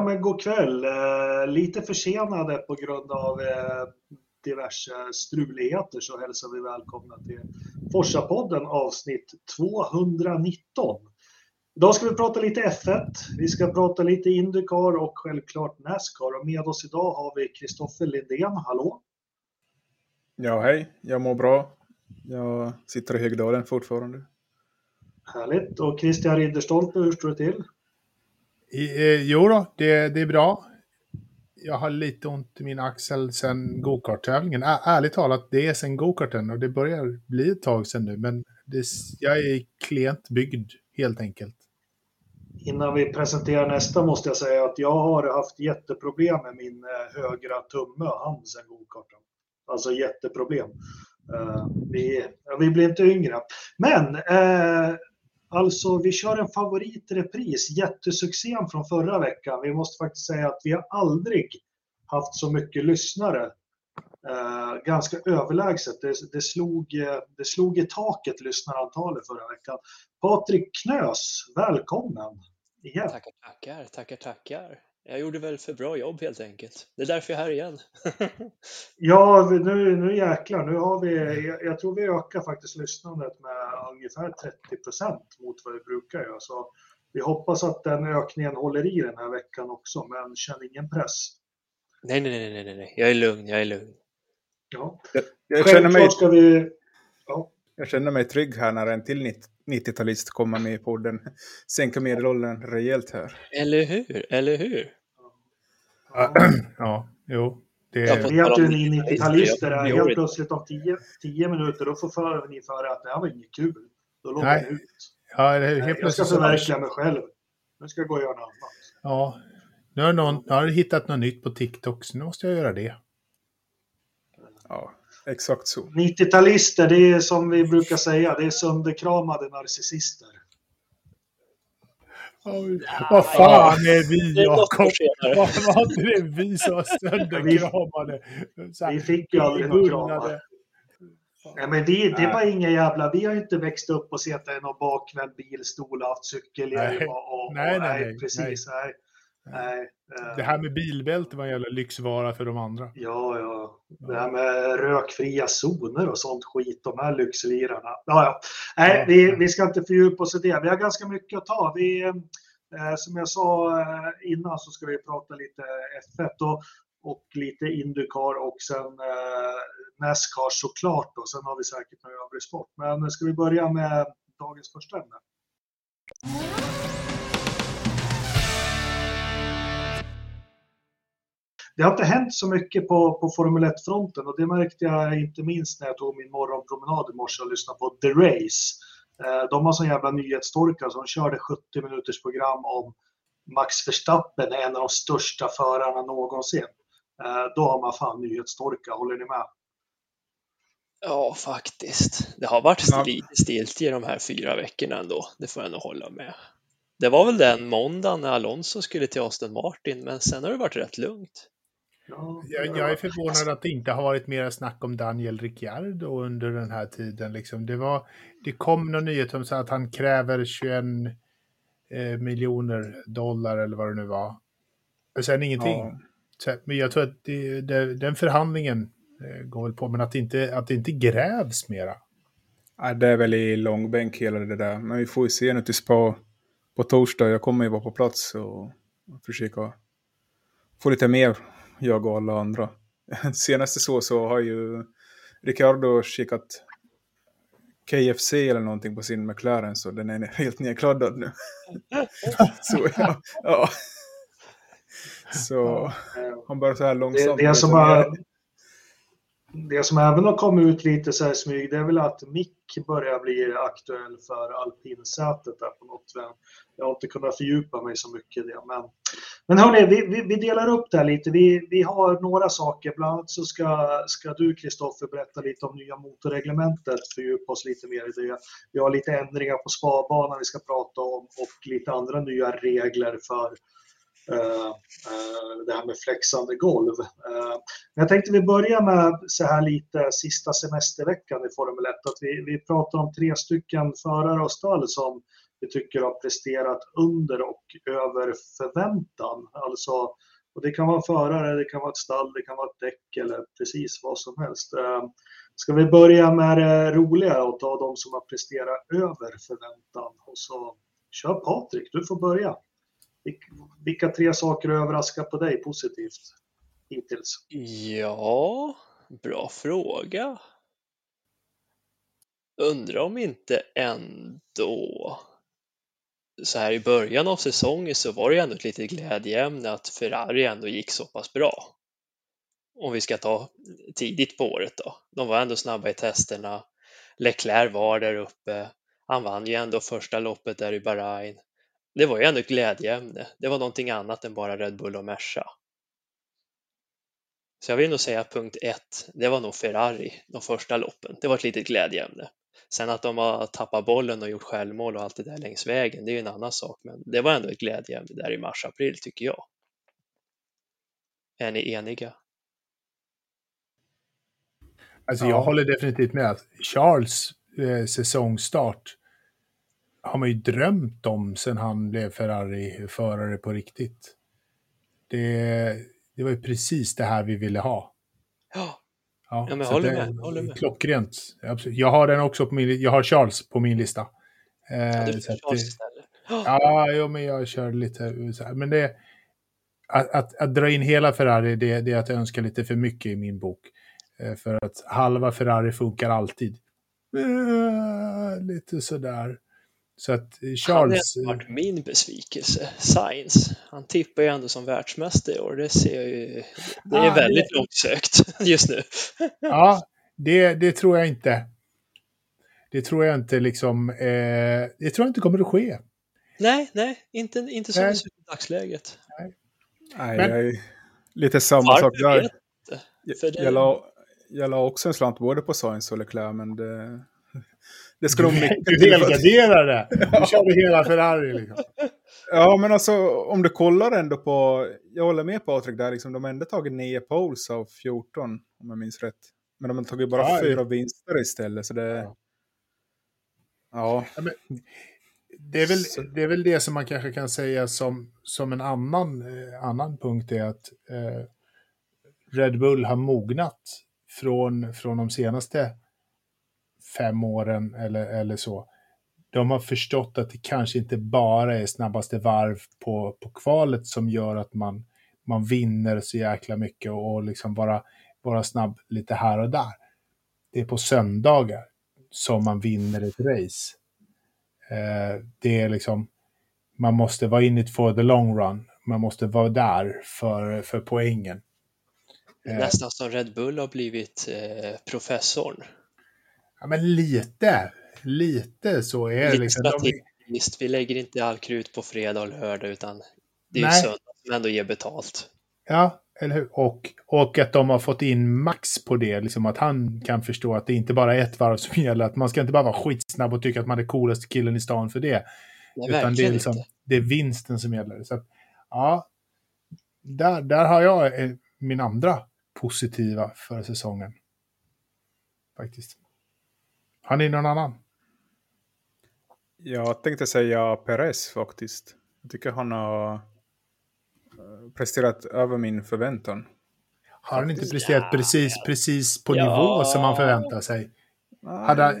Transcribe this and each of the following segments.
Ja, men god kväll. Eh, lite försenade på grund av eh, diverse struligheter så hälsar vi välkomna till Forsa-podden avsnitt 219. Idag ska vi prata lite F1, vi ska prata lite Indycar och självklart Nascar. Och med oss idag har vi Kristoffer Lindén. Hallå! Ja, hej. Jag mår bra. Jag sitter i Högdalen fortfarande. Härligt. Och Christian Ridderstolpe, hur står det till? Eh, jo då, det, det är bra. Jag har lite ont i min axel sen gokarttävlingen. Ä, ärligt talat, det är sen gokarten och det börjar bli ett tag sen nu. Men det, jag är klent byggd helt enkelt. Innan vi presenterar nästa måste jag säga att jag har haft jätteproblem med min eh, högra tumme och hand sen gokarten. Alltså jätteproblem. Uh, vi, vi blir inte yngre. Men uh, Alltså, vi kör en favoritrepris, jättesuccén från förra veckan. Vi måste faktiskt säga att vi har aldrig haft så mycket lyssnare. Eh, ganska överlägset. Det, det, slog, eh, det slog i taket lyssnarantalet förra veckan. Patrik Knös, välkommen! Igen. Tackar, tackar, tackar, tackar. Jag gjorde väl för bra jobb helt enkelt. Det är därför jag är här igen. ja, nu, nu jäklar. Nu har vi, jag, jag, tror vi ökar faktiskt lyssnandet med ungefär 30 procent mot vad vi brukar göra. Så vi hoppas att den ökningen håller i den här veckan också, men känn ingen press. Nej, nej, nej, nej, nej. jag är lugn, jag är lugn. Ja. Jag, jag känner mig... ska vi... Ja. Jag känner mig trygg här när en till 90-talist kommer med i podden. Sänka medelåldern rejält här. Eller hur? Eller hur? Ja, ja jo. Det är... Ju ni 90-talister är helt plötsligt om 10 minuter då får ni för att det här var inget kul. Då låter det ut. Ja, det är helt jag ska förverkliga mig själv. Nu ska jag gå och göra något annat. Ja, nu har, någon, nu har du hittat något nytt på TikTok så nu måste jag göra det. Ja, Exakt så. 90-talister, det är som vi brukar säga, det är sönderkramade narcissister. Oj, vad fan är vi Jakob? Var, var inte det vi som var sönderkramade? Vi, fick ju aldrig några kramar. Nej, men det, det var inga jävla... Vi har inte växt upp och sett en bakvänd bilstol och haft cykelhjälm och, och, nej, nej, nej, precis. Nej. Nej, det här med bilbälte en jävla lyxvara för de andra. Ja, ja. Det här med rökfria zoner och sånt skit, de här lyxlirarna. Ja, ja. Nej. Vi, vi ska inte fördjupa oss i det. Vi har ganska mycket att ta. Vi, eh, som jag sa eh, innan så ska vi prata lite F1 och, och lite Indycar och sen eh, Nascar såklart. Och sen har vi säkert någon övrig sport. Men ska vi börja med dagens första ämne? Det har inte hänt så mycket på, på Formel 1-fronten och det märkte jag inte minst när jag tog min morgonpromenad i morse och lyssnade på The Race. Eh, de har sån jävla nyhetstorka som körde 70 minuters program om Max Verstappen är en av de största förarna någonsin. Eh, då har man fan nyhetstorka, håller ni med? Ja, faktiskt. Det har varit lite stilt i de här fyra veckorna ändå, det får jag nog hålla med. Det var väl den måndagen när Alonso skulle till Aston Martin, men sen har det varit rätt lugnt. Jag, jag, är förvånad att det inte har varit mer snack om Daniel Ricciardo under den här tiden. Liksom. Det, var, det kom någon nyhet om så att han kräver 21 eh, miljoner dollar eller vad det nu var. Och sen ingenting. Ja. Så, men jag tror att det, det, den förhandlingen eh, går väl på, men att det inte, att det inte grävs mera. Ja, det är väl i långbänk hela det där. Men vi får ju se nu till spa på torsdag. Jag kommer ju vara på plats och försöka få lite mer jag och alla andra. Senaste så, så har ju Ricardo skickat KFC eller någonting på sin McLaren så den är helt nedkladdad nu. så ja, ja. Så han bara så här långsamt. Det, det, som har, det som även har kommit ut lite så här smyg, det är väl att Mick börjar bli aktuell för alpinsätet där på något. Jag har inte kunnat fördjupa mig så mycket i det. Men, men hörni, vi, vi, vi delar upp det här lite. Vi, vi har några saker. Bland annat så ska, ska du, Kristoffer, berätta lite om nya motorreglementet, fördjupa oss lite mer i det. Vi har lite ändringar på sparbanan vi ska prata om och lite andra nya regler för Eh, eh, det här med flexande golv. Eh, jag tänkte vi börjar med så här lite sista semesterveckan i Formel 1. Att vi, vi pratar om tre stycken förare och stall som vi tycker har presterat under och över förväntan. Alltså, och det kan vara förare, det kan vara ett stall, det kan vara ett däck eller precis vad som helst. Ska vi börja med det roliga och ta de som har presterat över förväntan? Och så kör Patrik, du får börja. Vilka tre saker överraskar på dig positivt hittills? Ja, bra fråga. Undrar om inte ändå så här i början av säsongen så var det ändå ett litet glädjeämne att Ferrari ändå gick så pass bra. Om vi ska ta tidigt på året då. De var ändå snabba i testerna. Leclerc var där uppe. Han vann ju ändå första loppet där i Bahrain. Det var ju ändå ett glädjeämne. Det var någonting annat än bara Red Bull och Merca. Så jag vill nog säga punkt ett, det var nog Ferrari de första loppen. Det var ett litet glädjeämne. Sen att de har tappat bollen och gjort självmål och allt det där längs vägen, det är ju en annan sak, men det var ändå ett glädjeämne där i mars-april tycker jag. Är ni eniga? Alltså jag ja. håller definitivt med. Charles eh, säsongstart har man ju drömt om sen han blev Ferrari-förare på riktigt. Det, det var ju precis det här vi ville ha. Ja, ja, ja men jag håller med. håller med. Klockrent. Jag har den också på min Jag har Charles på min lista. Ja, du eh, Charles det, istället. Ja, jo, men jag kör lite så här. Men det, att, att, att, dra in hela Ferrari, det, det är att önska lite för mycket i min bok. Eh, för att halva Ferrari funkar alltid. Eh, lite sådär. Så att Charles... Han har varit min besvikelse, Science. Han tippar ju ändå som världsmästare i år. Det ser jag ju... Det är ah, väldigt det... långsökt just nu. ja, det, det tror jag inte. Det tror jag inte liksom... Eh, det tror jag inte kommer att ske. Nej, nej, inte, inte som det ser ut i dagsläget. Nej, nej Men... jag är lite samma sak där. Jag, jag, la, jag la också en slant både på Science och Leclerc, men det, det ska de mycket Du helgarderar det. Du körde hela Ferrari liksom. Ja, men alltså om du kollar ändå på, jag håller med Patrik där, liksom, de har ändå tagit nio poles av 14, om jag minns rätt. Men de har tagit bara ja, fyra vinster istället, så det... Ja. ja. ja men, det, är väl, det är väl det som man kanske kan säga som, som en annan, eh, annan punkt är att eh, Red Bull har mognat från, från de senaste fem åren eller, eller så. De har förstått att det kanske inte bara är snabbaste varv på, på kvalet som gör att man, man vinner så jäkla mycket och, och liksom bara, bara snabb lite här och där. Det är på söndagar som man vinner ett race. Eh, det är liksom, man måste vara in it for the long run. Man måste vara där för, för poängen. Nästan som Red Bull har blivit eh, professorn Ja, men lite. Lite så är det. Lite liksom. strategiskt. Vi lägger inte all krut på fredag och lördag utan det är ju söndag som ändå ger betalt. Ja, eller hur? Och, och att de har fått in Max på det, liksom att han kan förstå att det inte bara är ett varv som gäller, att man ska inte bara vara skitsnabb och tycka att man är coolaste killen i stan för det. Nej, utan det är, liksom, det är vinsten som gäller. Så att, ja, där, där har jag eh, min andra positiva för säsongen. Faktiskt. Har ni någon annan? Jag tänkte säga Perez faktiskt. Jag tycker han har eh, presterat över min förväntan. Har han inte presterat ja, precis, precis på ja. nivå som man förväntar sig? Hade,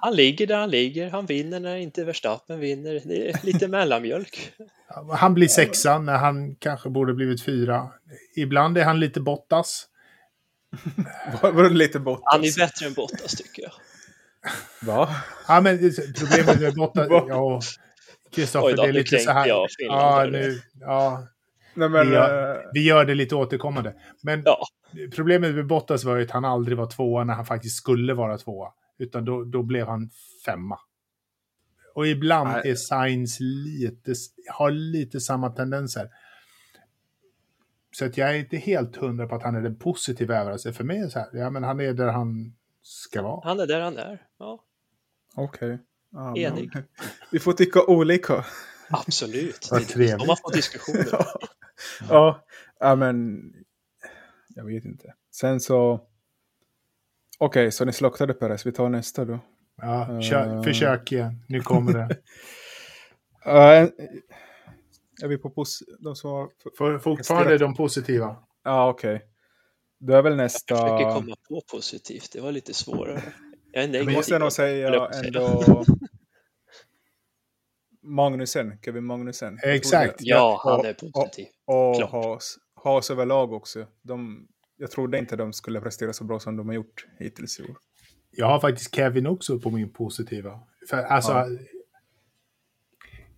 han ligger där han ligger. Han vinner när inte Verstappen vinner. Det är lite mellanmjölk. Han blir sexa när han kanske borde blivit fyra. Ibland är han lite Bottas. Var det lite Bottas? Han är bättre än Bottas tycker jag. Va? Ja, men problemet med Bottas... ja, Kristoffer, det är lite så här... Jag ja, nu, ja. Nej, men, vi, gör, uh... vi, gör, det lite återkommande. Men ja. problemet med Bottas var ju att han aldrig var tvåa när han faktiskt skulle vara tvåa. Utan då, då blev han femma. Och ibland Nej. är Sainz lite, har lite samma tendenser. Så att jag är inte helt hundra på att han är den positiva överraskningen. För mig är det så här, ja men han är där han ska vara. Han är där han är, ja. Okej. Okay. Ja, Enig. Vi får tycka olika. Absolut. Vad trevligt. De har fått diskussioner. ja. ja, ja, men jag vet inte. Sen så... Okej, okay, så ni slaktade Peres. Vi tar nästa då. Ja, kör, uh... försök igen. Nu kommer det. Uh, är vi på pos de som har... Fortfarande de positiva. Ja, okej. Okay. Då är väl nästa... Jag försöker komma på positivt, det var lite svårare. Jag är negativ. Men måste jag nog säga ändå... Magnusen, Kevin Magnusen. Exakt. Ja, han är positiv. Och, och Haas, Haas överlag också. De, jag trodde inte de skulle prestera så bra som de har gjort hittills i år. Jag har faktiskt Kevin också på min positiva. För, alltså, ja.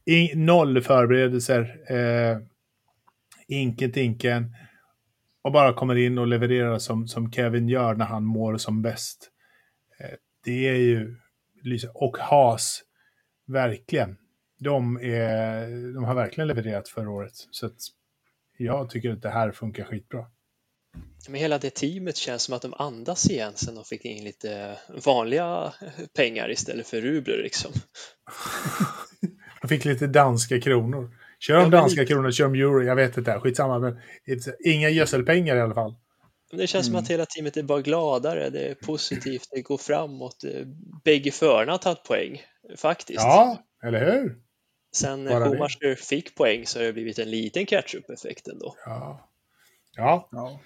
in, noll förberedelser. Eh, inken tinken. Och bara kommer in och levererar som, som Kevin gör när han mår som bäst. Eh, det är ju... Och Haas, verkligen. De, är, de har verkligen levererat förra året. Så jag tycker att det här funkar skitbra. Men hela det teamet känns som att de andas igen sen de fick in lite vanliga pengar istället för rubler liksom. de fick lite danska kronor. Kör de danska lite... kronor, kör de euro, jag vet inte, skitsamma. Men inga gödselpengar i alla fall. Det känns mm. som att hela teamet är bara gladare, det är positivt, det går framåt. Bägge förarna har tagit poäng, faktiskt. Ja, eller hur? Sen Schumacher fick poäng så har det blivit en liten catch-up-effekt ändå. Ja. Ja. ja.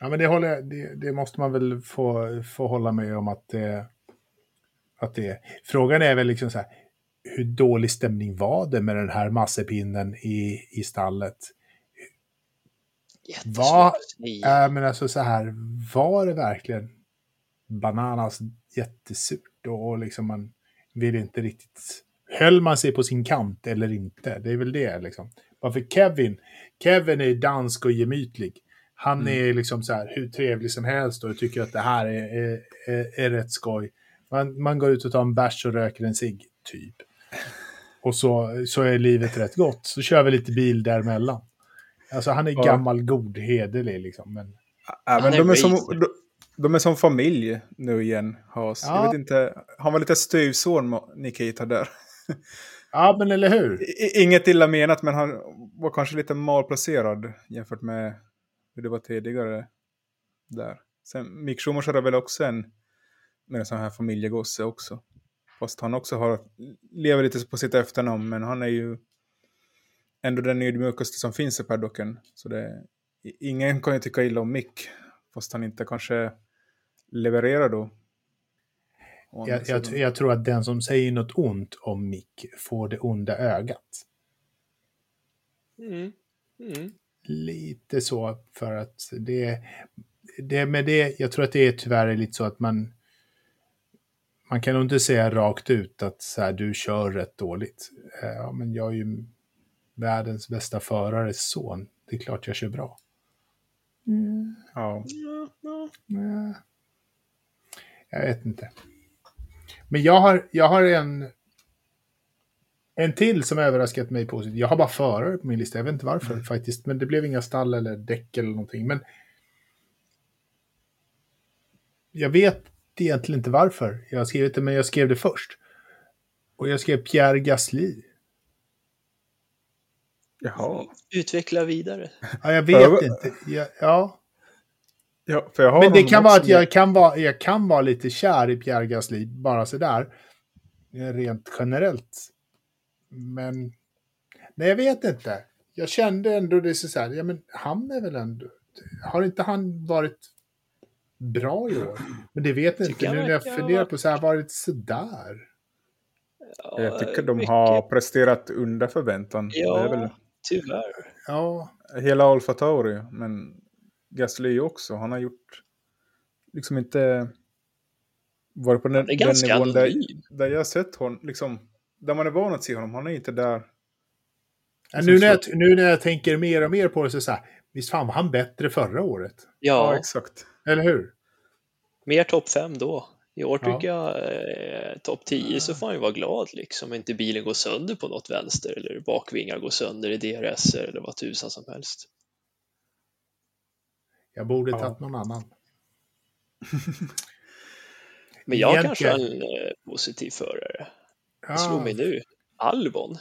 Ja, men det, håller, det, det, måste man väl få, få hålla med om att det, att det Frågan är väl liksom så här, hur dålig stämning var det med den här massepinnen i, i stallet? Var, äh, men alltså så här, var det verkligen bananas jättesurt och liksom man vill inte riktigt höll man sig på sin kant eller inte? Det är väl det liksom. Varför Kevin? Kevin är dansk och gemytlig. Han mm. är liksom så här hur trevlig som helst och tycker att det här är, är, är, är rätt skoj. Man, man går ut och tar en bärs och röker en cigg, typ. Och så, så är livet rätt gott. Så kör vi lite bil däremellan. Alltså han är ja. gammal, god, hederlig liksom. Men... Ja, men de är, som, de, de, är som familj nu igen, Has. Ja. Jag vet inte, han var lite styvson, Nikita, där. Ja, men eller hur? Inget illa menat, men han var kanske lite malplacerad jämfört med hur det var tidigare där. Sen Mick Schumacher är väl också en, med en sån här familjegosse också. Fast han också har, lever lite på sitt efternamn, men han är ju ändå den ödmjukaste som finns i paddocken. Så det, ingen kan ju tycka illa om Mick, fast han inte kanske levererar då jag, jag, jag, tror att den som säger något ont om Mick får det onda ögat. Mm. Mm. Lite så, för att det, det med det, jag tror att det är tyvärr lite så att man man kan nog inte säga rakt ut att så här, du kör rätt dåligt. Eh, ja, men jag är ju världens bästa förares son. Det är klart jag kör bra. Mm. Ja. ja. Jag vet inte. Men jag har, jag har en, en till som överraskat mig positivt. Jag har bara förare på min lista, jag vet inte varför mm. faktiskt. Men det blev inga stall eller däck eller någonting. Men jag vet egentligen inte varför jag har skrivit det, men jag skrev det först. Och jag skrev Pierre Gasly. Jaha. Utveckla vidare. Ja, jag vet inte. Jag, ja. Ja, för jag har Men det kan vara att jag kan vara, jag kan vara lite kär i Pierre Gasly, bara sådär. Rent generellt. Men, nej jag vet inte. Jag kände ändå det så här, ja men han är väl ändå, har inte han varit bra i år? Men det vet jag inte, nu när jag funderar på så här, varit sådär. Ja, jag tycker de mycket. har presterat under förväntan. Ja, väl... tyvärr. Ja. Hela Alfa Tauri, men Gasly också. Han har gjort liksom inte varit på den, den nivån där, där jag har sett honom. Liksom, där man är van att se honom. Han är inte där. Ja, nu, när jag, nu när jag tänker mer och mer på det så är det så här, visst fan var han bättre förra året? Ja, ja exakt. Eller hur? Mer topp fem då. I år tycker ja. jag eh, topp 10 så får han ju vara glad liksom. Inte bilen går sönder på något vänster eller bakvingar går sönder i DRS eller vad tusan som helst. Jag borde ja. tagit någon annan. Men jag Egentligen... kanske är en eh, positiv förare. Ja. Det slog mig nu. Albon.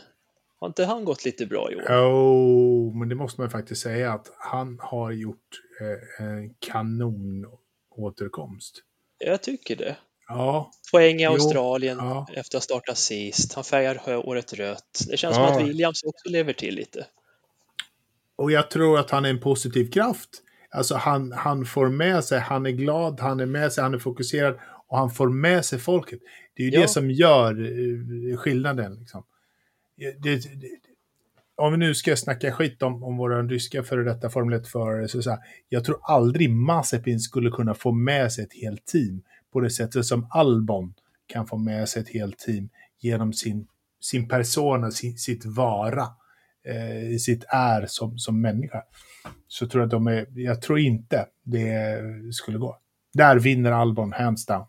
Har inte han gått lite bra i år? Jo, oh, men det måste man faktiskt säga att han har gjort eh, en kanon återkomst. Jag tycker det. Ja. Poäng i Australien ja. efter att ha startat sist. Han färgar året rött. Det känns Ja. som att Williams också lever till lite. Och jag tror att han är en positiv kraft. Alltså han, han får med sig, han är glad, han är med sig, han är fokuserad och han får med sig folket. Det är ju Ja. det som gör eh, skillnaden. Liksom. Det, det, om vi nu ska snacka skit om, om våra ryska före detta Formel 1-förare, så, så här, jag tror aldrig Mazepin skulle kunna få med sig ett helt team på det sättet som Albon kan få med sig ett helt team genom sin, sin persona, sin, sitt vara, eh, sitt är som, som människa. Så tror jag att de är, jag tror inte det skulle gå. Där vinner Albon, hands down.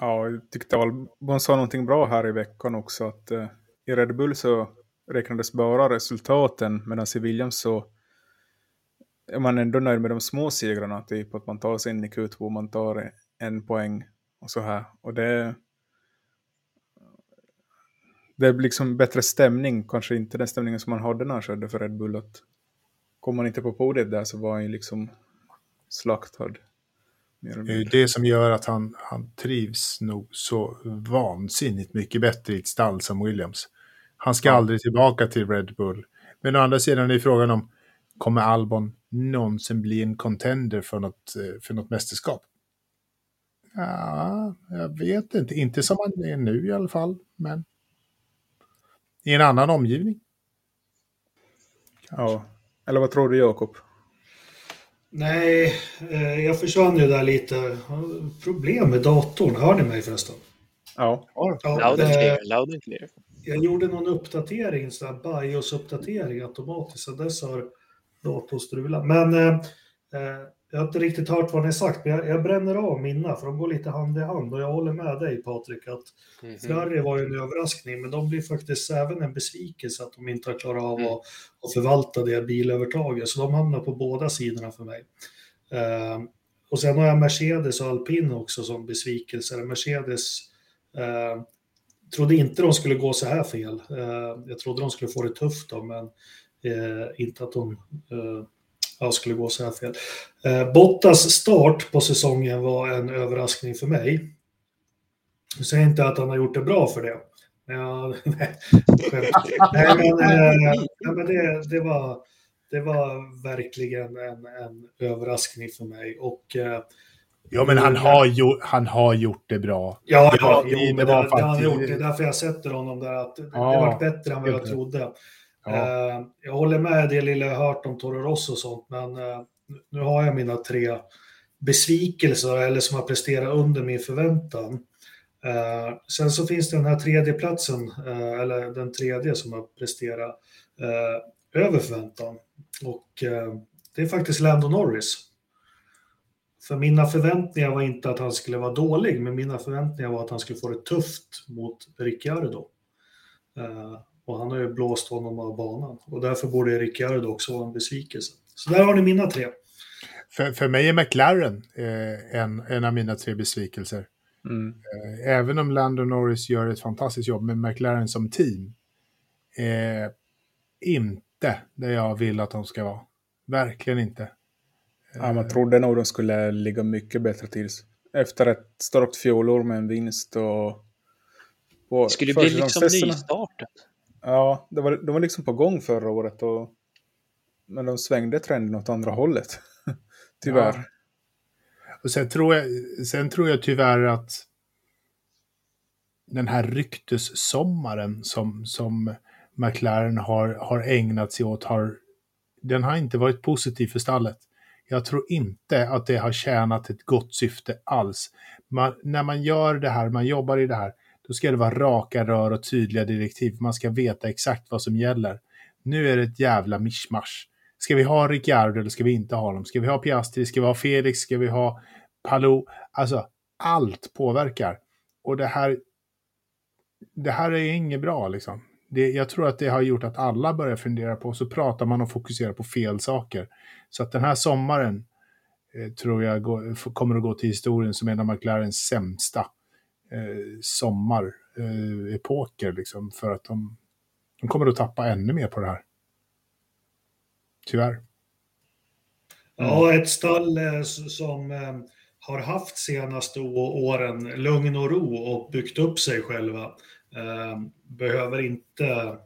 Ja, jag tyckte Albon sa någonting bra här i veckan också. Att eh, i Red Bull så räknades bara resultaten. Medan i Williams så är man ändå nöjd med de små segrarna. Typ att man tar sig in i Q2, man tar en poäng och så här. Och det, det är liksom bättre stämning. Kanske inte den stämningen som man hade när han körde för Red Bull. Att kom man inte på podiet där så var han ju liksom slaktad. Det är ju det som gör att han, han trivs nog så vansinnigt mycket bättre i ett stall som Williams. Han ska Ja. aldrig tillbaka till Red Bull. Men å andra sidan är frågan om, kommer Albon någonsin bli en contender för något, eh, för något mästerskap? Ja, jag vet inte. Inte som han är nu i alla fall, men i en annan omgivning. Ja. Eller vad tror du Jakob? Nej, eh, jag försvann ju där lite. Problem med datorn, hör ni mig förresten? Ja. Ja, Loud and clear, loud and clear. Jag gjorde någon uppdatering, sån här BIOS-uppdatering automatiskt, så dess har datorn strulat. Men eh, eh, jag har inte riktigt hört vad ni sagt, men jag, jag bränner av mina, för de går lite hand i hand. Och jag håller med dig Patrik, att Mhm. Ferrari var ju en överraskning, men de blir faktiskt även en besvikelse att de inte har klarat av Mm. att, att förvalta det bilövertaget. Så de hamnar på båda sidorna för mig. Eh, och sen har jag Mercedes och Alpin också som besvikelser. Mercedes eh, trodde inte de skulle gå så här fel. Eh, jag trodde de skulle få det tufft då, men eh, inte att de eh, ja, skulle gå så här fel. Eh, Bottas start på säsongen var en överraskning för mig. Jag säger inte att han har gjort det bra för det. Nej, nej, men, eh, nej, men det, det, var, det var verkligen en, en överraskning för mig. Och, eh, Ja, men han har, gjort, han har gjort det bra. Ja, det jo, men det, var det har han faktiskt- gjort. Det är därför jag sätter honom där. Att det, Ja, det var bättre än vad jag trodde. Ja. Eh, jag håller med det lilla jag hört om Toro Rosso och sånt, men eh, nu har jag mina tre besvikelser eller som har presterat under min förväntan. Eh, sen så finns det den här tredje platsen, eller den tredje som har presterat över förväntan. Och det är faktiskt Lando Norris. För mina förväntningar var inte att han skulle vara dålig, men mina förväntningar var att han skulle få det tufft mot Ricciardo. Eh, och han har ju blåst honom av banan. Och därför borde Ricciardo också vara en besvikelse. Så där har ni mina tre. För, för mig är McLaren eh, en, en av mina tre besvikelser. Mm. Eh, Även om Lando Norris gör ett fantastiskt jobb med McLaren som team. Eh, inte där jag vill att de ska vara. Verkligen inte. Ja, man trodde nog de skulle ligga mycket bättre till. Efter ett starkt fjolår med en vinst och... på Det skulle bli liksom nystarten. Ja, det var, de var liksom på gång förra året. Och, men de svängde trenden åt andra hållet. Tyvärr. Ja. Och sen tror, jag, sen tror jag tyvärr att den här ryktessommaren som, som McLaren har, har ägnat sig åt, har, den har inte varit positiv för stallet. Jag tror inte att det har tjänat ett gott syfte alls. Man, när man gör det här, man jobbar i det här, då ska det vara raka rör och tydliga direktiv. Man ska veta exakt vad som gäller. Nu är det ett jävla mischmasch. Ska vi ha Ricciardo eller ska vi inte ha honom? Ska vi ha Piastri? Ska vi ha Felix? Ska vi ha Palou? Alltså, allt påverkar. Och det här, det här är inget bra liksom. Det, jag tror att det har gjort att alla börjar fundera på, så pratar man och fokuserar på fel saker. Så att den här sommaren eh, tror jag går, f- kommer att gå till historien som en av McLarens sämsta eh, sommarepoker. Eh, liksom, för att de, de kommer att tappa ännu mer på det här. Tyvärr. Ja, ett stall eh, som, eh, har haft senaste åren lugn och ro och byggt upp sig själva. Eh, behöver inte...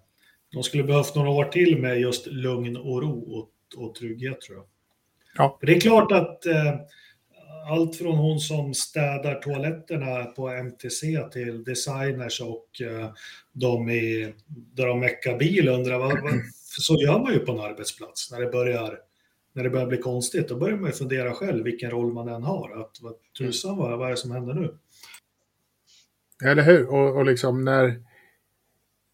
De skulle behövt några år till med just lugn och ro och, och trygghet tror jag. Ja. Det är klart att eh, allt från hon som städar toaletterna på MTC till designers och eh, de i, där de meckar bil undrar vad, vad, så gör man ju på en arbetsplats när det börjar när det börjar bli konstigt, då börjar man ju fundera själv vilken roll man än har. Att, vad tusan, vad, vad är det som händer nu? Eller hur? Och, och liksom när,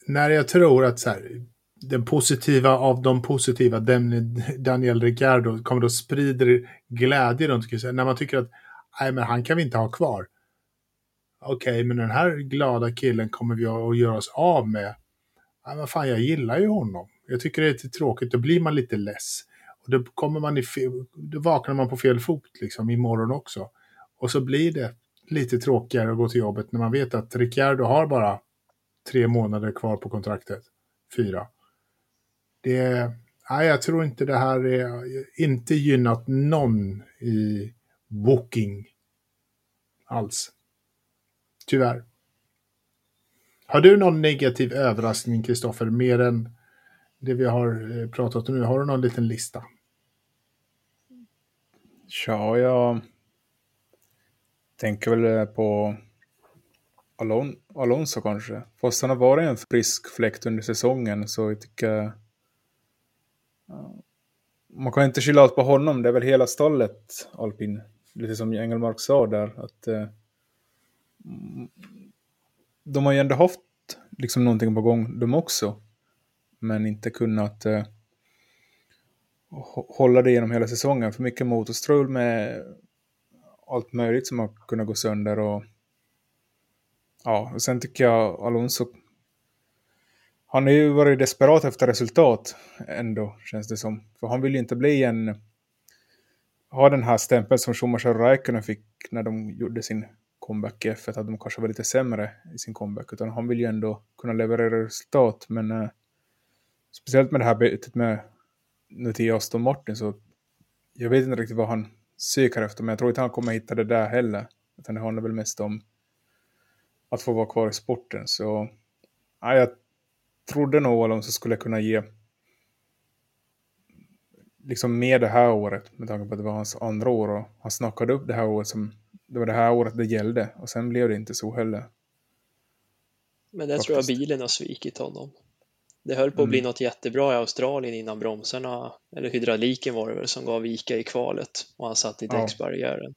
när jag tror att så här, den positiva av de positiva, Daniel Ricciardo, kommer att sprider glädje runt sig. När man tycker att nej, men han kan vi inte ha kvar. Okej, okay, men den här glada killen kommer vi att göra oss av med. Nej, men fan, jag gillar ju honom. Jag tycker det är lite tråkigt, då blir man lite less. Och då, kommer man i fel, då vaknar man på fel fot liksom imorgon också. Och så blir det lite tråkigare att gå till jobbet när man vet att Ricciardo har bara tre månader kvar på kontraktet. Fyra. Det, nej, jag tror inte det här är inte gynnat någon i booking alls. Tyvärr. Har du någon negativ överraskning, Kristoffer, mer än det vi har eh, pratat om nu? Har du någon liten lista? Ja, jag tänker väl eh, på Alon Alonso kanske. Fast han har varit en frisk fläkt under säsongen så jag tycker... Man kan inte skylla allt på honom, det är väl hela stallet alpin. Lite som Engelmark sa där, att eh, mm, de har ju ändå haft liksom någonting på gång de också. Men inte kunnat eh, hålla det genom hela säsongen. För mycket motorstrul med allt möjligt som har kunnat gå sönder. Och, ja, och sen tycker jag Alonso han har ju varit desperat efter resultat ändå, känns det som. För han vill ju inte bli en... Ha den här stämpeln som Schumacher och Räikkönen fick när de gjorde sin comeback i F1, att de kanske var lite sämre i sin comeback. Utan han vill ju ändå kunna leverera resultat, men eh, speciellt med det här bytet med nu till Aston Martin så jag vet inte riktigt vad han söker efter, men jag tror inte han kommer hitta det där heller. Utan det handlar väl mest om att få vara kvar i sporten. Så ja, jag trodde nog Alonso skulle kunna ge liksom med det här året med tanke på att det var hans andra år och han snackade upp det här året som det var det här året det gällde och sen blev det inte så heller. Men det tror jag bilen har svikit honom. Det höll på att bli mm. något jättebra i Australien innan bromsarna, eller hydrauliken var det väl, som gav vika i kvalet och han satt i däcksbarriären.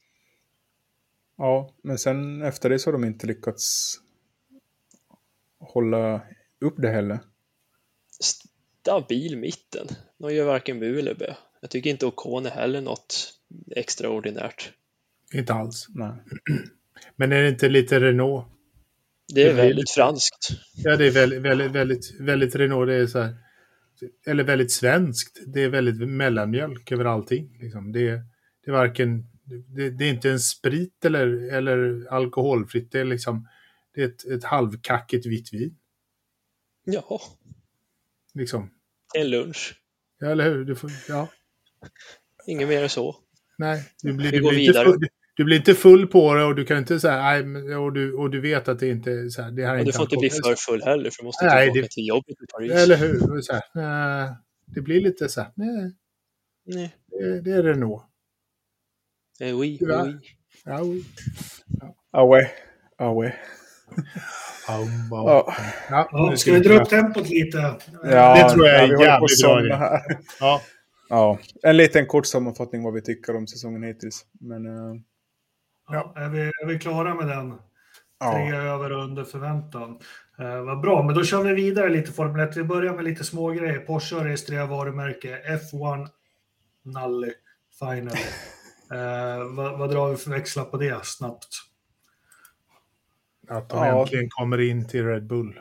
Ja, men sen efter det så har de inte lyckats hålla upp det heller. Stabil mitten. De gör varken bu eller bö. Jag tycker inte Ocon är heller något extraordinärt. Inte alls. Nej. Men är det inte lite Renault? Det är väldigt franskt. Ja, det är väldigt, väldigt, väldigt, väldigt Renault. Det är så här, eller väldigt svenskt. Det är väldigt mellanmjölk över allting. Liksom. Det, det är varken... Det, det, är inte en sprit eller, eller alkoholfritt. Det är liksom... Det är ett, ett halvkackigt vitt vin. Ja. Liksom. En lunch. Ja, eller hur? Du får, ja. Inget mer än så. Nej, du blir, du blir, inte, full, du blir inte full på det och du kan inte säga nej, och du, och du vet att det inte är så här, det här och Du får inte bli för full heller för du måste nej, tillbaka det, till jobbet i Paris. Eller hur? Så här, nej, det blir lite så här, nej. nej. Det, det är Renault. Eh, oui, ja. oui. Ja, oui. Ah ouais, ah ouais. Um, ja. Ja, ska vi dra upp tempot lite? Ja, det tror jag är ja, jävligt bra. Ja. ja, en liten kort sammanfattning vad vi tycker om säsongen hittills. Men, uh... ja, är, vi, är vi klara med den? Tre över och under förväntan. Uh, vad bra, men då kör vi vidare lite Formel 1. Vi börjar med lite små grejer. Porsche registrerar varumärke F1 Nally Final. Uh, vad, vad drar vi för växlar på det snabbt? Att de ja. äntligen kommer in till Red Bull.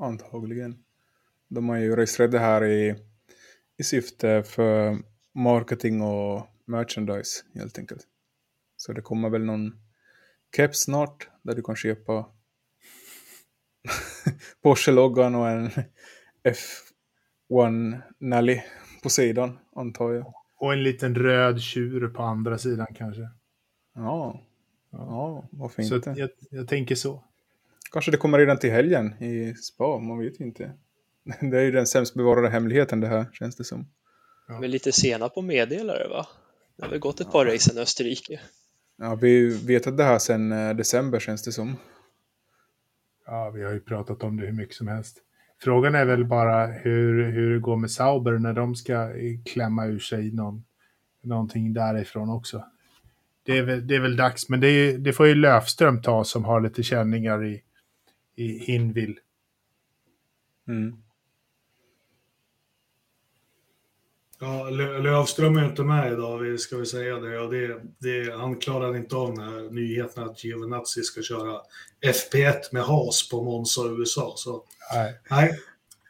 Antagligen. De har ju registrerat det här i, i syfte för marketing och merchandise helt enkelt. Så det kommer väl någon keps snart där du kan köpa Porsche-loggan och en F1 Nally på sidan antar jag. Och en liten röd tjur på andra sidan kanske. Ja, ja varför Så inte? jag, jag tänker så. Kanske det kommer redan till helgen i spa, man vet ju inte. Det är ju den sämst bevarade hemligheten det här, känns det som. Ja. Vi är lite sena på meddelare va? Det har väl gått ett par race i Österrike. Ja, vi vet att det här sedan eh, december känns det som. Ja, vi har ju pratat om det hur mycket som helst. Frågan är väl bara hur, hur det går med Sauber när de ska klämma ur sig någon, någonting därifrån också. Det är väl, det är väl dags, men det, är, det får ju Löfström ta som har lite känningar i, i Hinville. Mm. Ja, Lö- Lövström är inte med idag, vi ska vi säga det. Och det, det. Han klarar inte av den här nyheten att Giovinazzi ska köra FP1 med Haas på Monza USA. Så Nej. nej.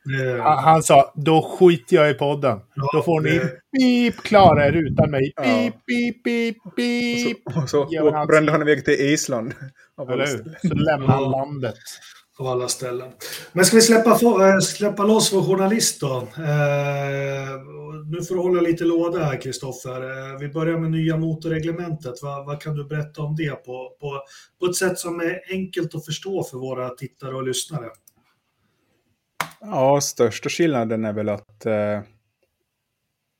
Det, Han, han sa, då skiter jag i podden. Ja, Då får ni det- pip klara er utan mig. Ja. Pip, pip, pip, Och pip. så, och så och brände han iväg till Island. Av alla Eller ställen. hur? Så lämnar han Ja. landet. av alla ställen. Men ska vi släppa, eh, släppa loss vår journalist då? Eh, nu får du hålla lite låda här, Kristoffer. Eh, vi börjar med nya motorreglementet. Vad, vad kan du berätta om det på, på, på ett sätt som är enkelt att förstå för våra tittare och lyssnare? Ja, största skillnaden är väl att eh,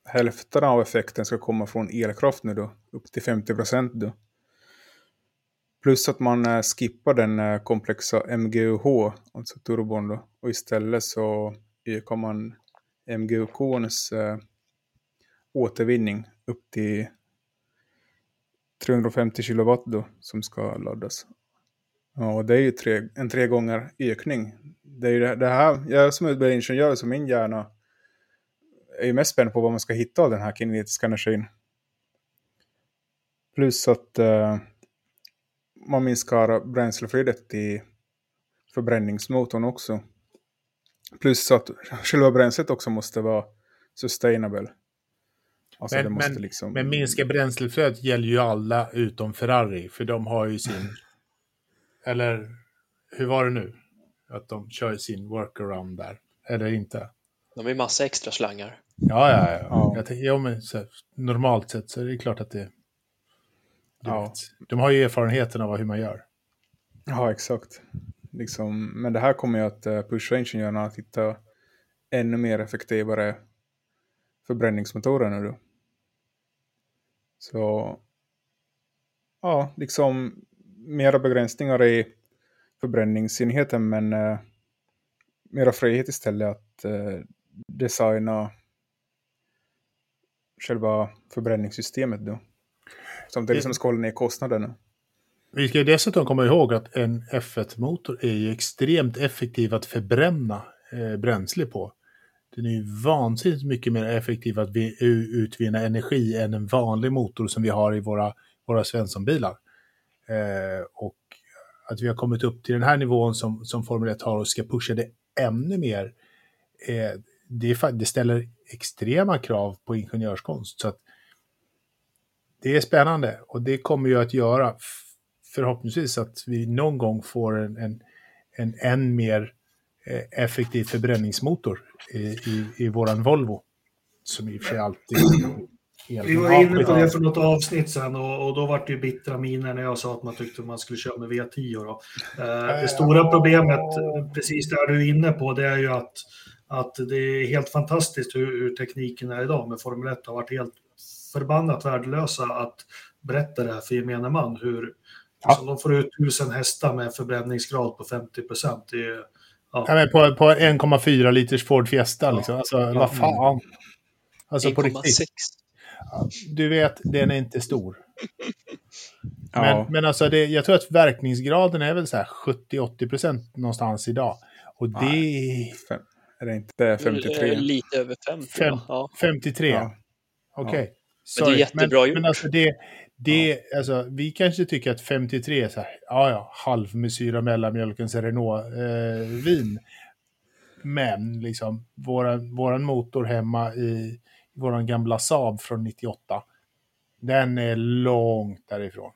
hälften av effekten ska komma från elkraft nu då, upp till 50 procent då. Plus att man eh, skippar den eh, komplexa MGUH, alltså turbon då, och istället så ökar man MGUKs eh, återvinning upp till 350 kilowatt då, som ska laddas. Ja, och det är ju tre, en tre gånger ökning. Det är ju det, här, jag som utbildningsingenjör, så min hjärna är ju mest spänd på vad man ska hitta av den här kinetiska energin. Plus att eh, man minskar bränsleflödet i förbränningsmotorn också. Plus att själva bränslet också måste vara sustainable. Alltså Men- men- liksom... Men minska bränsleflödet gäller ju alla utom Ferrari, för de har ju sin... Eller hur var det nu? Att de kör sin workaround där, eller inte? De har ju massa extra slangar. Ja, ja, ja. Ja. Jag tänker, ja men, så, här, normalt sett så är det klart att det... Ja. vet, de har ju erfarenheten av hur man gör. Ja, exakt. Liksom, men det här kommer ju att eh, pusha ingenjörerna att hitta ännu mer effektivare förbränningsmotorer nu då. Så ja, liksom mera begränsningar i förbränningsenheten men eh, mera frihet istället att eh, designa själva förbränningssystemet då. Samtidigt som det ska hålla ner kostnaderna. Vi ska dessutom komma ihåg att en F1-motor är ju extremt effektiv att förbränna eh, bränsle på. Den är ju vansinnigt mycket mer effektiv att vi, utvinna energi än en vanlig motor som vi har i våra, våra Svenssonbilar. Eh, och att vi har kommit upp till den här nivån som, som Formel 1 har och ska pusha det ännu mer. Eh, det, är, det ställer extrema krav på ingenjörskonst. Så att det är spännande och det kommer ju att göra förhoppningsvis att vi någon gång får en, en, en än mer eh, effektiv förbränningsmotor i, i, i våran Volvo. Som i och för sig alltid vi var inne på det för något avsnitt sen och, och då var det ju bittra miner när jag sa att man tyckte man skulle köra med V10. Då. Eh, det stora problemet, precis det du är inne på, det är ju att, att det är helt fantastiskt hur, hur tekniken är idag. Men Formel 1 har varit helt förbannat värdelösa att berätta det här för gemene man. Hur Ja. som de får ut tusen hästar med förbränningsgrad på 50 procent. Ja, men på, på 1,4 liters Ford Fiesta liksom. Alltså, Ja. vad fan. Alltså på riktigt. 1,6. Du vet, den är inte stor. Ja. Men, men alltså, det, jag tror att verkningsgraden är väl så här 70-80 procent någonstans idag. Och det är Fem, är det inte 53? Eh, Lite över 50 Fem. Ja. 53. Ja. Okej. Men Sorry. det är jättebra men, gjort. men alltså det, det alltså, vi kanske tycker att 53 är så här, ja ja, halvmesyra mellanmjölkens Renault-vin. men liksom, våran, våran motor hemma i våran gamla Saab från 98, den är långt därifrån.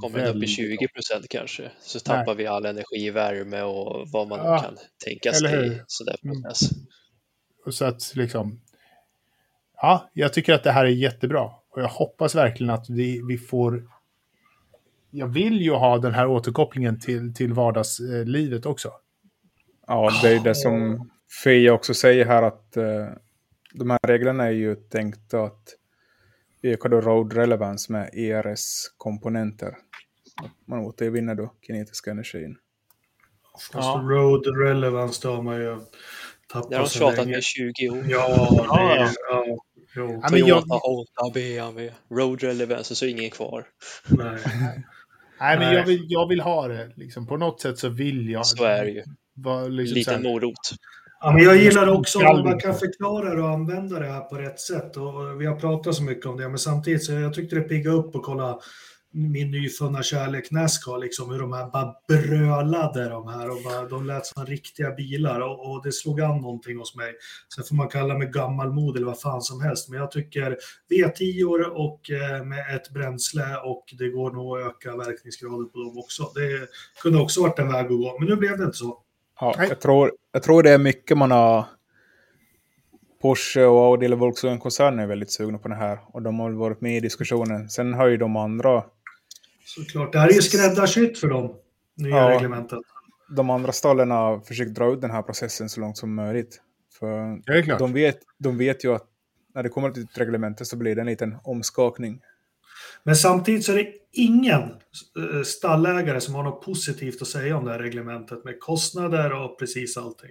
Kommer den upp i Väldigt 20 procent kanske, så tappar vi all energi, värme och vad man Ja, kan tänka sig i sådär Mm. process. Och Så att liksom, ja, jag tycker att det här är jättebra. Och jag hoppas verkligen att vi, vi får jag vill ju ha den här återkopplingen till, till vardagslivet också. Ja, det är det som Fia också säger här att uh, de här reglerna är ju tänkta att öka då road relevance med ERS-komponenter. Man återvinner då kinetiska energin. Fast ja. road relevance då har man ju tappat Det har de tjatat med i 20 år. Ja, det är, ja. Jo. Ja, men jag... Toyota, BMW, road relevance och så ingen kvar. Nej. Nej, men jag vill, jag vill ha det. Liksom. På något sätt så vill jag. Så är det ju. Var, liksom, Liten morot. Ja, men jag gillar också om man kan förklara det och använda det här på rätt sätt. Och vi har pratat så mycket om det, men samtidigt så jag tyckte det pigga upp och kolla min nyfunna kärlek Nascar, liksom hur de här bara brölade de här och bara, de lät som riktiga bilar och, och, det slog an någonting hos mig. Sen får man kalla mig gammalmod eller vad fan som helst, men jag tycker V10 och eh, med ett bränsle och det går nog att öka verkningsgraden på dem också. Det kunde också varit en väg att gå, men nu blev det inte så. Ja, jag tror, jag tror det är mycket man har Porsche och Audi eller Volkswagen-koncernen är väldigt sugna på det här och de har varit med i diskussionen. Sen har ju de andra Såklart. Det här är ju skräddarsytt för dem, nya ja, reglementet. De andra stallen har försökt dra ut den här processen så långt som möjligt. För de vet, de vet ju att när det kommer till reglementet så blir det en liten omskakning. Men samtidigt så är det ingen eh, stallägare som har något positivt att säga om det här reglementet med kostnader och precis allting.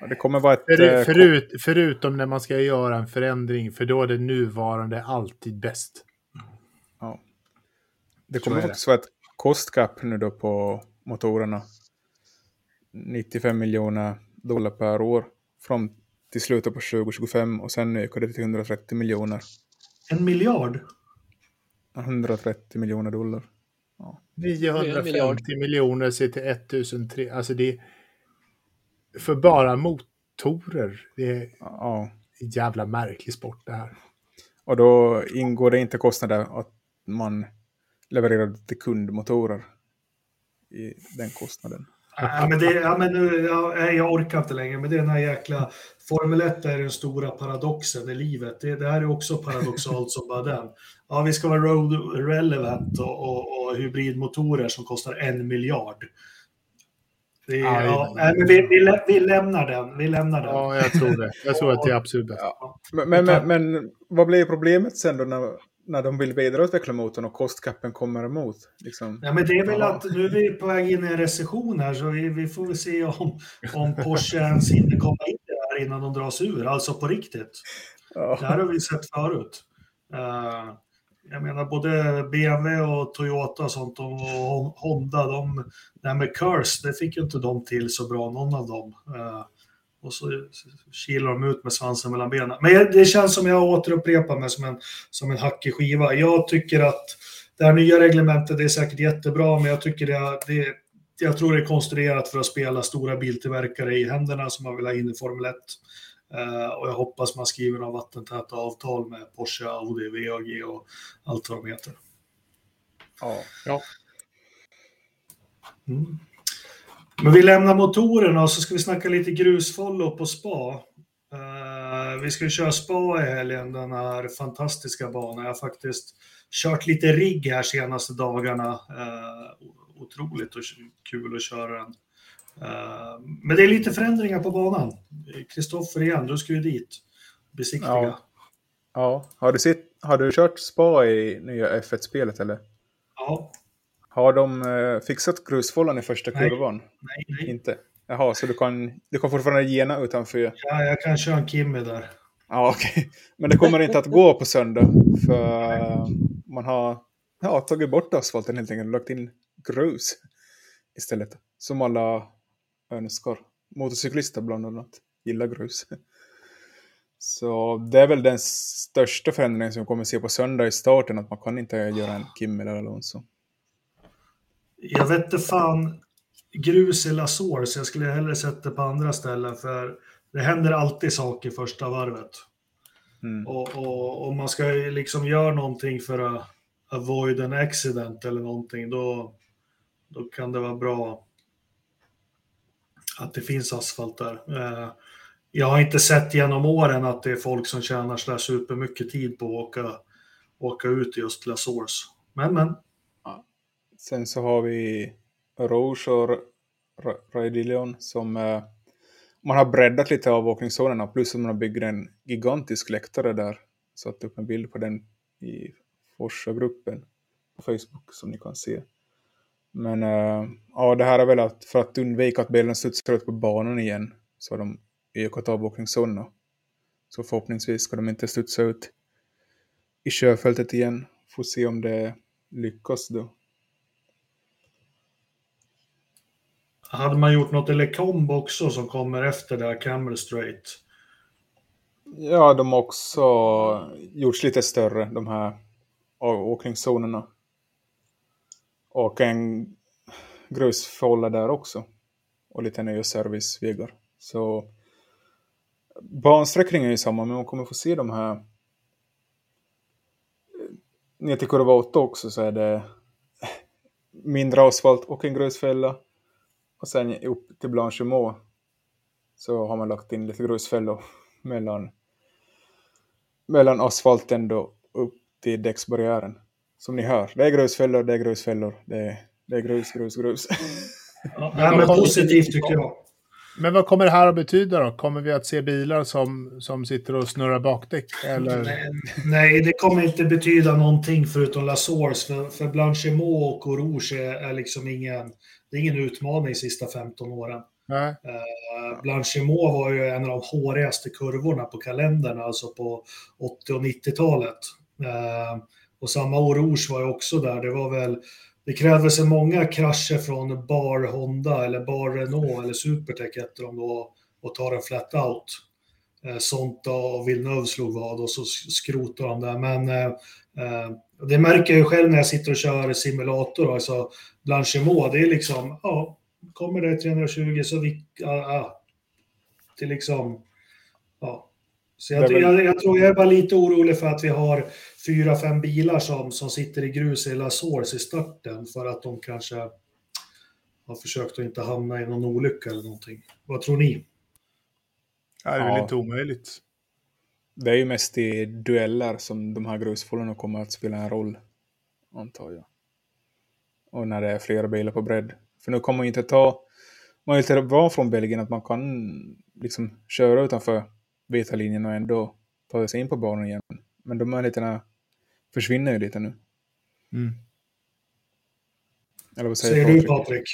Ja, det kommer vara ett... För, eh, förut, förutom när man ska göra en förändring, för då är det nuvarande alltid bäst. Ja. Det kommer det. också vara ett kostgap nu då på motorerna. 95 miljoner dollar per år fram till slutet på 2025 och sen ökar det till 130 miljoner. En miljard? 130 miljoner dollar. Ja. 950 miljoner ser till 1003. Alltså det är för bara motorer. Det är ja. en jävla märklig sport det här. Och då ingår det inte kostnader att man levererade till kundmotorer i den kostnaden. Ja, men det, ja, men nu, ja, jag orkar inte längre, men det är den här jäkla... Formel 1 är den stora paradoxen i livet. Det, det här är också paradoxalt som bara den. Ja, vi ska vara road relevant och, och, och hybridmotorer som kostar en miljard. Det, ja, ja, men vi, vi, vi, lämnar den. Vi lämnar den. Ja, jag tror det. Jag tror att det är absolut bäst. Ja. Men, men, men, men, vad blir problemet sen då när, när de vill vidareutveckla motorn och kostkappen kommer emot? Liksom. Ja, men det är väl att nu är vi på väg in i en recession här så vi, vi får väl se om, om Porsche ens hinner komma in där innan de dras ur, alltså på riktigt. Ja. Det här har vi sett förut. Uh, jag menar både BMW och Toyota och sånt och Honda, de, det här med Curse, det fick ju inte de till så bra, någon av dem. Uh, och så kilar de ut med svansen mellan benen. Men det känns som jag återupprepar mig som en, som en hackig skiva. Jag tycker att det här nya reglementet är säkert jättebra, men jag tycker det, det jag tror det är konstruerat för att spela stora biltillverkare i händerna som man vill ha in i Formel 1. Uh, eh, och jag hoppas man skriver några vattentäta avtal med Porsche, Audi, VAG och allt vad de heter. Ja. ja. Mm. Men vi lämnar motorerna och så ska vi snacka lite grusfollow på spa. Uh, vi ska köra spa i helgen, den här fantastiska banan. Jag har faktiskt kört lite rigg här senaste dagarna. Uh, otroligt och kul att köra den. Uh, men det är lite förändringar på banan. Kristoffer igen, du ska ju dit. Besiktiga. Ja. ja. Har, du sett, har du kört spa i nya F1-spelet eller? Ja. Har de eh, fixat grusfållan i första nej. kurvan? Nej, nej. Inte? Jaha, så du kan, du kan fortfarande gena utanför? Ja, jag kan köra en Kimmy där. Ja, okej. Okay. Men det kommer inte att gå på söndag. För man har ja, tagit bort asfalten helt enkelt och lagt in grus istället. Som alla önskar. Motorcyklister bland annat gillar grus. Så det är väl den största förändringen som vi kommer att se på söndag i starten, att man kan inte göra en Kim eller Alonso. Jag vet inte fan, grus eller så jag skulle hellre det på andra ställen för det händer alltid saker första varvet. Mm. Och, och om man ska liksom göra någonting för att avoid an accident eller någonting, då, då kan det vara bra att det finns asfalt där. Eh, jag har inte sett genom åren att det är folk som tjänar sådär supermycket tid på att åka, åka ut just La Source. Men, men. Sen så har vi Rouge och Raidillion som eh, man har breddat lite avåkningszonerna plus att man har byggt en gigantisk läktare där. Satt upp en bild på den i Forsa-gruppen på Facebook som ni kan se. Men äh, ja, det här är väl att för att undvika att bilen studsar ut på banan igen så har de ökat avåkningszonerna. Så förhoppningsvis ska de inte studsa ut i körfältet igen. Får se om det lyckas då. Hade man gjort något Elecomb också som kommer efter där, Camel Straight? Ja, de har också gjorts lite större, de här avåkningszonerna. Och en grusfålla där också. Och lite nya servicevägar. Så bansträckningen är ju samma, men man kommer få se de här eh, ner till kurva 8 också så är det mindre asfalt och en grusfälla. Och sen upp till Blanchemont så har man lagt in lite grusfällor mellan, mellan asfalten då upp till däcksbarriären. Som ni hör, det är grusfällor, det är grusfällor, det är, det är grus, grus, grus. Ja, men positivt tycker jag. Men vad kommer det här att betyda då? Kommer vi att se bilar som, som sitter och snurrar bakdäck? Eller? Nej, nej, det kommer inte betyda någonting förutom La Source. För, för Blanchimot och Rouge är, är liksom ingen, det är ingen utmaning de sista 15 åren. Nej. Uh, Blanchimot var ju en av de hårigaste kurvorna på kalendern, alltså på 80 och 90-talet. Uh, och samma år Rouge var ju också där. Det var väl det krävdes många krascher från Bar Honda eller Bar Renault eller Supertech efter dem då och ta en flat out. Eh, sånt och Villeneuve slog vad och så skrotade de där. Men eh, eh, det märker jag ju själv när jag sitter och kör simulator, alltså Blanchimot, det är liksom, ja, kommer det 320 så vi, ja, ja, det är liksom, ja. Så jag, jag, jag, tror jag är bara lite orolig för att vi har fyra, fem bilar som, som sitter i grus La Source i starten för att de kanske har försökt att inte hamna i någon olycka eller någonting. Vad tror ni? Ja, det är väl ja. inte omöjligt. Det är ju mest i dueller som de här grusfållorna kommer att spela en roll, antar jag. Och när det är flera bilar på bredd. För nu kommer man inte ta... Man är inte bra från Belgien att man kan liksom köra utanför vita linjen och ändå ta sig in på banan igen. Men de möjligheterna försvinner ju lite nu. Mm. Eller vad säger, säger du Patrik?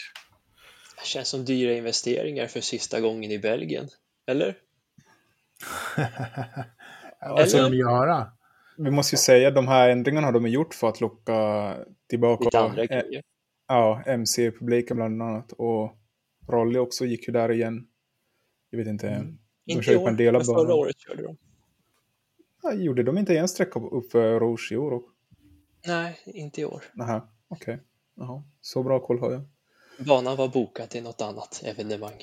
Det känns som dyra investeringar för sista gången i Belgien. Eller? vad ska de göra? Vi måste ju säga att de här ändringarna har de gjort för att locka tillbaka grejer. ja, MC-publiken bland annat. Och Rolly också gick ju där igen. Jag vet inte. Mm. Inte i år, men förra året körde de. Ja, gjorde de inte en sträcka upp för Rouge i år? Nej, inte i år. Nähä, okej. Okay. Så bra koll har jag. Banan var bokad till något annat evenemang.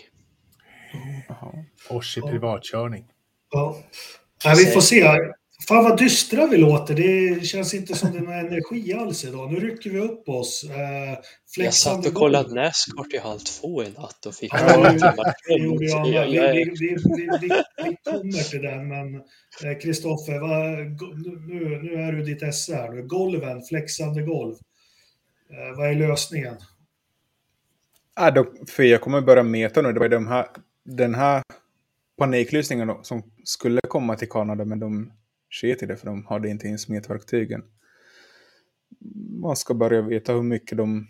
Oss i privatkörning. Ja. Ja, vi får se. Fan vad dystra vi låter. Det känns inte som det är någon energi alls idag. Nu rycker vi upp oss. Eh, jag satt och kollade Nascar till halv två i natt och fick jag, jag vi, vi, vi, vi, kommer till den, men Kristoffer, eh, nu, nu är du ditt esse här. Nu. Golven, flexande golv. Eh, vad är lösningen? Ja, då, för jag kommer börja meta nu. Det var de här, den här paniklösningen som skulle komma till Kanada, men de sket i det för de hade inte ens metverktygen. Man ska börja veta hur mycket de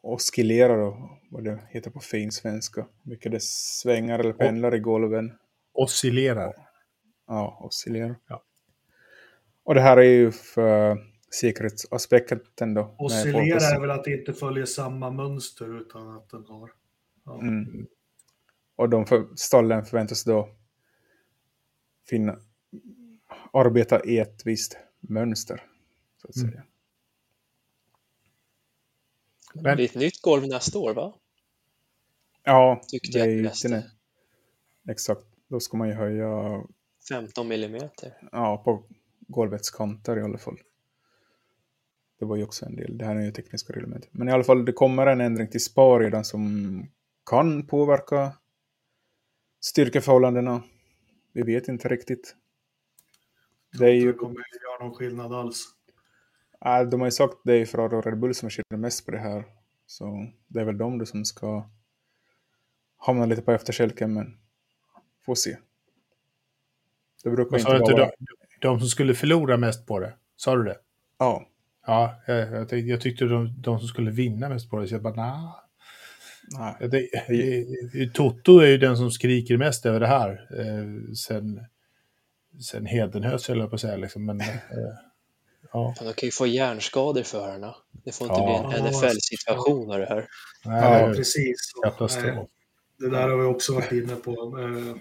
oscillerar och vad det heter på fin svenska. Hur mycket det svänger eller pendlar i golven. Oscillerar. Ja, oscillerar. Ja. Och det här är ju för säkerhetsaspekten då. Oscillera är väl att det inte följer samma mönster utan att den har... Ja. Mm. Och de för, stallen förväntas då finna, arbeta i ett visst mönster. Så att mm. säga. Men det blir ett nytt golv nästa år va? Ja, Tyckte det är ju inte Exakt, då ska man ju höja 15 millimeter. Ja, på golvets kanter i alla fall. Det var ju också en del, det här är ju tekniska reglement. Men i alla fall, det kommer en ändring till SPA redan som kan påverka styrkeförhållandena vi vet inte riktigt. Det är ju... Det kommer inte göra någon skillnad alls. Äh, de har ju sagt det är Ferrari och Red Bull som kör mest på det här. Så det är väl de som ska hamna lite på efterkälken, men får se. Det brukar inte vara... De, de som skulle förlora mest på det? Sa du det? Ja. Ja, jag, jag, tyckte, jag tyckte de, de som skulle vinna mest på det, så jag bara nah. Nej. Det, Toto är ju den som skriker mest över det här eh, sen, sen Hedenhös, höll jag på att säga. Liksom. Men, eh, ja. De kan ju få hjärnskador för henne. Det får inte ja. bli en NFL-situation av det här. Nej, ja, precis. Katastrof. Det där har vi också varit inne på. Eh,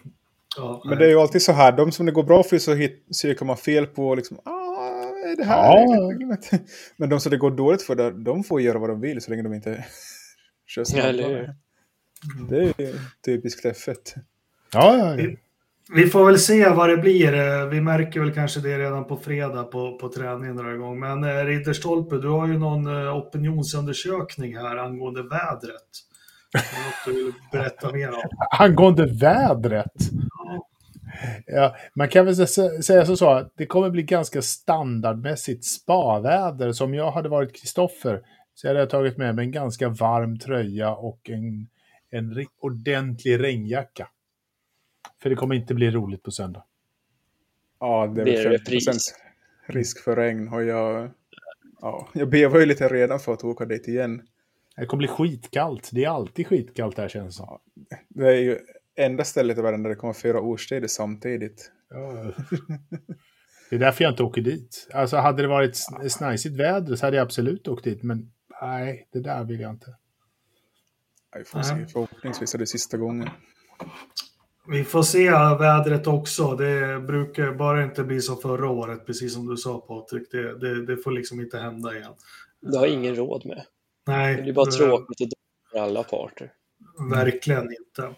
ja, Men det är ju alltid så här, de som det går bra för så söker man fel på liksom, ah, är det här? Ja. Men de som det går dåligt för, de får göra vad de vill så länge de inte kör snabbare. Det är typiskt F1. Ja, ja, ja. Vi får väl se vad det blir. Eh, vi märker väl kanske det redan på fredag på, på träningen några gånger. Men eh, Ridderstolpe, du har ju någon opinionsundersökning här angående vädret. Något du vill berätta mer om? Angående vädret? Ja. Ja, man kan väl säga så, så att det kommer bli ganska standardmässigt spaväder. Så om jag hade varit Kristoffer så hade jag tagit med mig en ganska varm tröja och en, en ordentlig regnjacka. För det kommer inte bli roligt på söndag. Ja, det är, det är 50 risk för regn. Och jag, ja, jag bevar ju lite redan för att åka dit igen. Det kommer bli skitkallt. Det är alltid skitkallt här känns det som. Det är ju enda stället i världen där det kommer fyra årstider samtidigt. Ja. Det är därför jag inte åker dit. Alltså hade det varit snajsigt väder så hade jag absolut åkt dit. Men nej, det där vill jag inte. Vi får se. Förhoppningsvis är det sista gången. Vi får se vädret också. Det brukar bara inte bli som förra året, precis som du sa Patrik. Det, det, det får liksom inte hända igen. Det har ingen råd med. Nej, det blir bara tråkigt och för alla parter. Verkligen inte.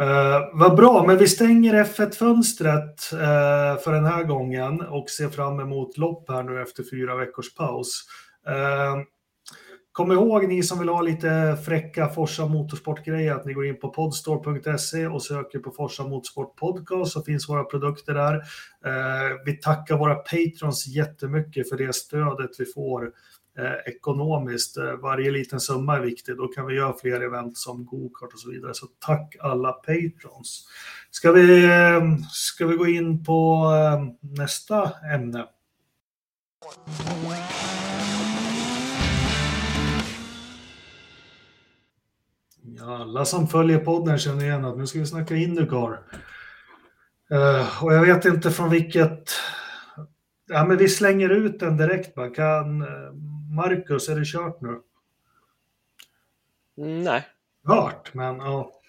Uh, vad bra, men vi stänger F1-fönstret uh, för den här gången och ser fram emot lopp här nu efter fyra veckors paus. Uh, kom ihåg ni som vill ha lite fräcka Forsa Motorsport-grejer att ni går in på podstore.se och söker på Forsa Motorsport Podcast så finns våra produkter där. Eh, vi tackar våra patrons jättemycket för det stödet vi får eh, ekonomiskt. Eh, varje liten summa är viktig. Då kan vi göra fler event som gokart och så vidare. Så tack alla patrons. Ska vi, eh, ska vi gå in på eh, nästa ämne? Alla som följer podden känner igen att nu ska vi snacka Indycar. Uh, och jag vet inte från vilket... Ja, men vi slänger ut den direkt. Man kan Marcus, är det kört nu? Nej. Kört, men ja.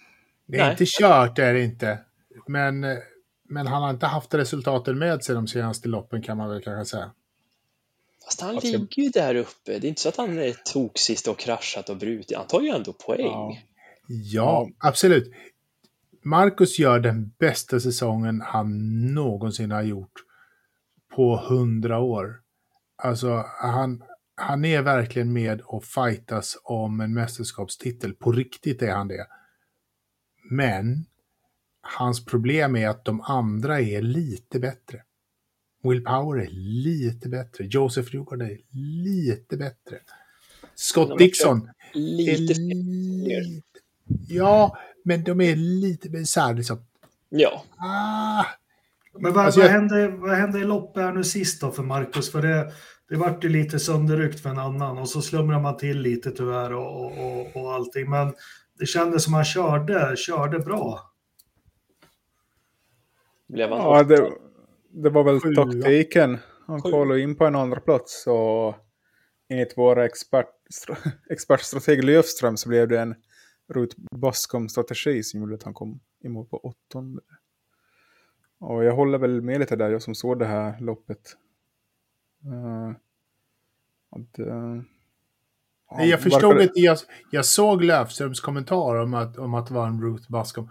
Det är Nej. inte kört, är det inte. Men, men han har inte haft resultaten med sig de senaste loppen kan man väl kanske säga. Fast han alltså, ligger ju där uppe. Det är inte så att han är toksist och kraschat och brutit. Han tar ju ändå poäng. Ja. Ja, absolut. Marcus gör den bästa säsongen han någonsin har gjort på hundra år. Alltså, han, han är verkligen med och fightas om en mästerskapstitel. På riktigt är han det. Men hans problem är att de andra är lite bättre. Will Power är lite bättre. Joseph Newgard är lite bättre. Scott Dixon lite är Ja, men de är lite här liksom. Ja. Ah. Men vad, alltså, vad, hände, vad hände i loppet här nu sist då för Marcus? För det, det vart ju lite sönderryckt för en annan och så slumrar man till lite tyvärr och, och, och allting. Men det kändes som han körde, körde bra. Blev han ja, det, det, var väl Sju, taktiken. Han kvalade in på en andra plats och enligt våra expert, expertstrateg Löfström så blev det en Rut Bascom-strategi som gjorde att han kom i mål på åttonde. Och jag håller väl med lite där, jag som såg det här loppet. Uh, att, uh, ja, jag förstod inte, jag, jag såg Löfströms kommentar om att, om att det var en Ruth Bascom.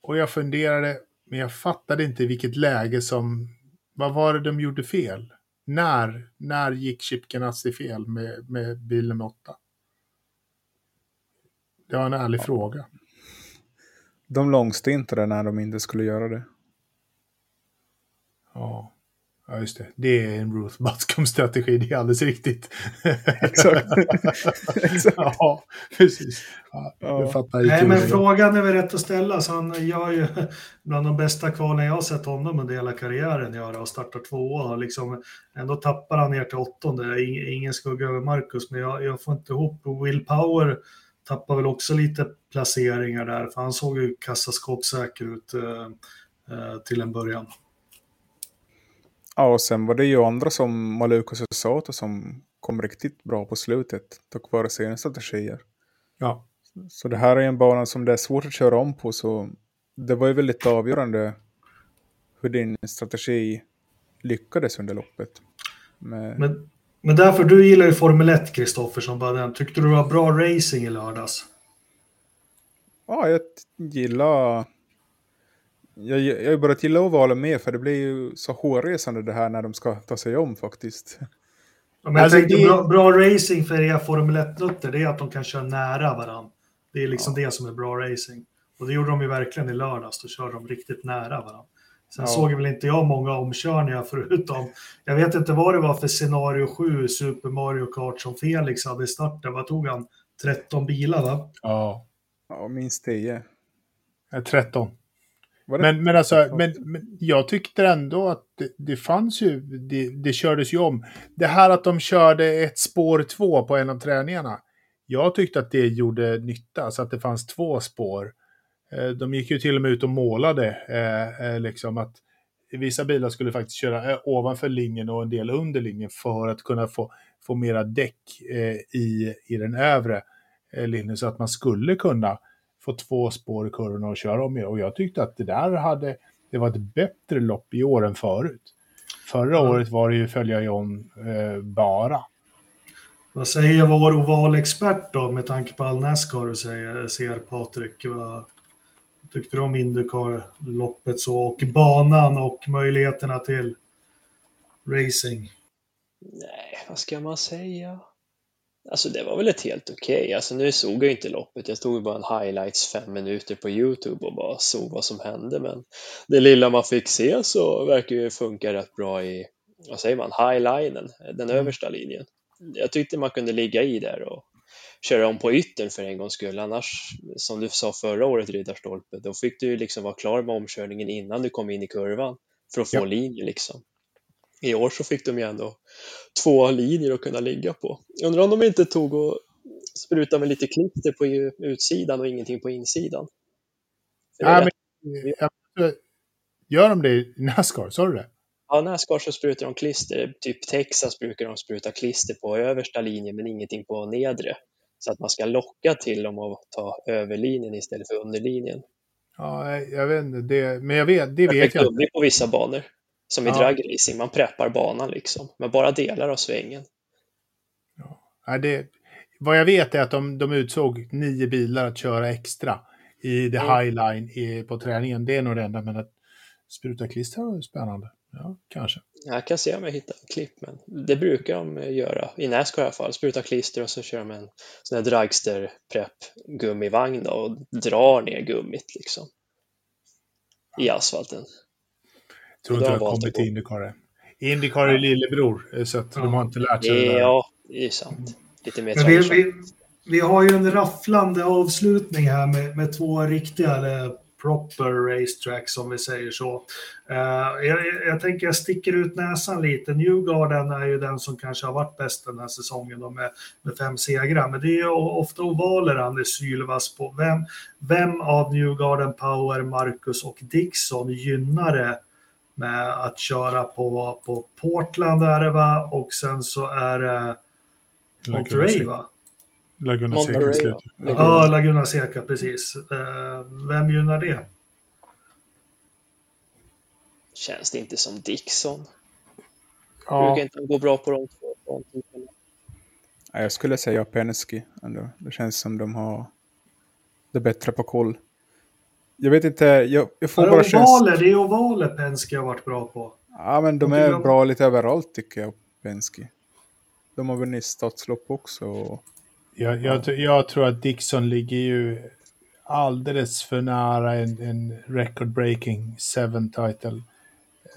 Och jag funderade, men jag fattade inte vilket läge som, vad var det de gjorde fel? När, när gick Chip Ganassi fel med, med bil nummer åtta? Det var en ärlig ja. fråga. De långstintade när de inte skulle göra det. Ja. Ja, just det. Det är en Ruth Butcombe-strategi, det är alldeles riktigt. Exakt. Exakt. ja, precis. Ja, Ja. Nej, men frågan är väl rätt att ställa. Så han gör ju bland de bästa kvalen jag har sett honom under hela karriären göra och startar tvåa. Och liksom, ändå tappar han ner till åttonde. Ing- Ingen skugga över Marcus, men jag, jag får inte ihop. Will Power tappar väl också lite placeringar där, för han såg ju kassaskåpssäker ut eh, eh, till en början. Ja, och sen var det ju andra som Malukas och Sato som kom riktigt bra på slutet tack vare sina strategier. Ja. Så det här är en bana som det är svårt att köra om på så det var ju väldigt avgörande hur din strategi lyckades under loppet. Med, Men, men därför, du gillar ju Formel 1, Kristoffer, som bara den. Tyckte du det var bra racing i lördags? Ja, jag gillar... Jag, jag har börjat gilla ovalen mer för det blir ju så hårresande det här när de ska ta sig om faktiskt. Ja, men jag Alltså, tänkte det- bra, bra racing för er Formel 1-nötter, det är att de kan köra nära varandra. Det är liksom det som är bra racing. Och det gjorde de ju verkligen i lördags, då körde de riktigt nära varandra. Sen Ja. såg väl inte jag många omkörningar förutom, jag vet inte vad det var för scenario 7 Super Mario Kart som Felix hade i starten. Vad tog han? 13 bilar va? Ja. Ja, minst 10. Eh, 13. Var det? Men, men alltså, men, men jag tyckte ändå att det, det fanns ju, det, det kördes ju om. Det här att de körde ett spår två på en av träningarna. Jag tyckte att det gjorde nytta, så att det fanns två spår. Eh, De gick ju till och med ut och målade, eh, eh, liksom att vissa bilar skulle faktiskt köra ovanför linjen och en del under linjen för att kunna få, få mera däck i, i den övre linjen så att man skulle kunna få två spår i kurvorna och köra om. Och jag tyckte att det där hade, det var ett bättre lopp i år än förut. Förra Ja. året var det ju följa om eh, bara. Vad säger vår ovalexpert då med tanke på all Nascar du säger, ser Patrik? Vad tyckte du om Indycar-loppet så och banan och möjligheterna till racing? Nej, vad ska man säga? Alltså det var väl ett helt okej. Alltså nu såg jag inte loppet. Jag tog bara en highlights fem minuter på Youtube och bara såg vad som hände. Men det lilla man fick se så verkar ju funka rätt bra i, vad säger man, highlinen, den översta linjen. Jag tyckte man kunde ligga i där och köra om på yttern för en gångs skull. Annars, som du sa förra året Riddarstolpe, då fick du ju liksom vara klar med omkörningen innan du kom in i kurvan för att få Ja. linjen liksom. I år så fick de ju ändå två linjer att kunna ligga på. Jag undrar om de inte tog och sprutade med lite klister på utsidan och ingenting på insidan. Nej, men, jag, gör de det i Nascar? Sa du det? Ja, Nascar så sprutar de klister. Typ Texas brukar de spruta klister på översta linjen men ingenting på nedre. Så att man ska locka till dem att ta överlinjen istället för underlinjen. Ja, jag vet inte. Det, men jag vet, det Jag vet jag inte. på vissa banor. Som i Ja. dragracing, man preppar banan liksom. Men bara delar av svängen. Nej, det, vad jag vet är att de, de utsåg nio bilar att köra extra i the Mm. highline på träningen. Det är nog det enda, men att spruta klister ju spännande. Ja, kanske. Jag kan se om jag hittar klipp, men det brukar de göra. I Nascar i alla fall. Spruta klister och så kör de en sån här dragster prepp gummivagn då, och drar ner gummit liksom. I asfalten. Jag tror inte har har de valt kommit till Indycar än. Indycar är lillebror, eh, så att de har inte lärt sig Det, det där. ja, det är sant. Lite mer vi, vi, vi har ju en rafflande avslutning här med, med två riktiga eller proper racetracks som vi säger så. Eh, jag, jag tänker jag sticker ut näsan lite. Newgarden är ju den som kanske har varit bäst den här säsongen med, med fem segrar. Men det är ju ofta ovaler han är sylvass på. Vem, vem av Newgarden, Power, Marcus och Dixon gynnar det med att köra på, på Portland är det va? Och sen så är det Monterey va? Laguna Monterey, Seca ja. Ja, Laguna Seca, precis. Eh, Vem gynnar det? Känns det inte som Dixon? Ja, Brukar inte gå bra på de två? Ja, Jag skulle säga Penske ändå. Det känns som de har det bättre på koll. Jag vet inte, jag, jag får Ja, bara känslan... det är ovaler Penske har varit bra på. Ja, men de är bra lite överallt tycker jag, Penske. De har vunnit stadslopp också. och- jag, jag, jag tror att Dixon ligger ju alldeles för nära en, en record-breaking seven title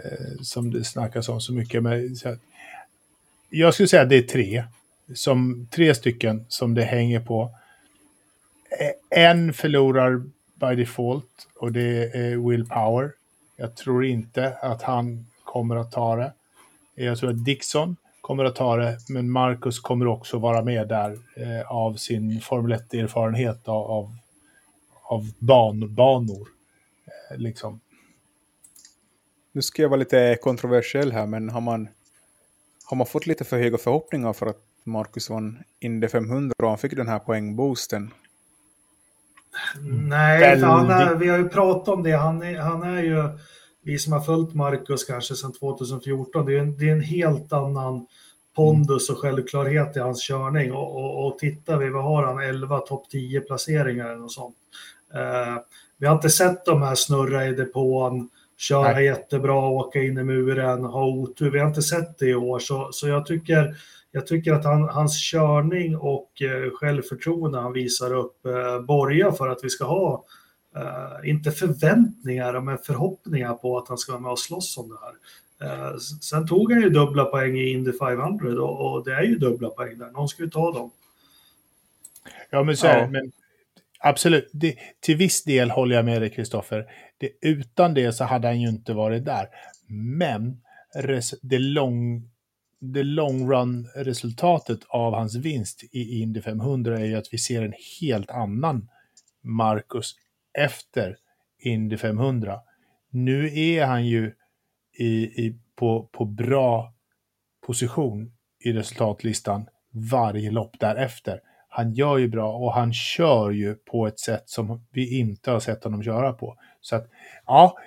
eh, som det snackas om så mycket. Men, så jag skulle säga att det är tre, som, tre stycken som det hänger på. En förlorar by default och det är Will Power. Jag tror inte att han kommer att ta det. Jag tror att Dixon kommer att ta det, men Marcus kommer också vara med där eh, av sin Formel 1-erfarenhet av, av, av ban, banor. Eh, liksom. Nu ska jag vara lite kontroversiell här, men har man, har man fått lite för höga förhoppningar för att Marcus vann Indy 500 och han fick den här poängboosten? Nej, han är, vi har ju pratat om det. Han är, han är ju, vi som har följt Marcus kanske sedan 2014, det är en, det är en helt annan pondus och självklarhet i hans körning. Och, och, och tittar vi, vad har han? 11 topp 10 placeringar eller något sånt. Eh, vi har inte sett de här snurra i depån, köra Nej. jättebra, åka in i muren, ha otur. Vi har inte sett det i år, så, så jag tycker jag tycker att han, hans körning och eh, självförtroende han visar upp eh, borgar för att vi ska ha, eh, inte förväntningar, men förhoppningar på att han ska vara med och slåss om det här. Eh, sen tog han ju dubbla poäng i Indy 500 och, och det är ju dubbla poäng där. Någon ska ju ta dem. Ja, men så ja. men absolut. Det, till viss del håller jag med dig, Kristoffer. Utan det så hade han ju inte varit där. Men det lång det long run-resultatet av hans vinst i Indy 500 är ju att vi ser en helt annan Marcus efter Indy 500. Nu är han ju i, i, på, på bra position i resultatlistan varje lopp därefter. Han gör ju bra och han kör ju på ett sätt som vi inte har sett honom köra på. Så att, ja,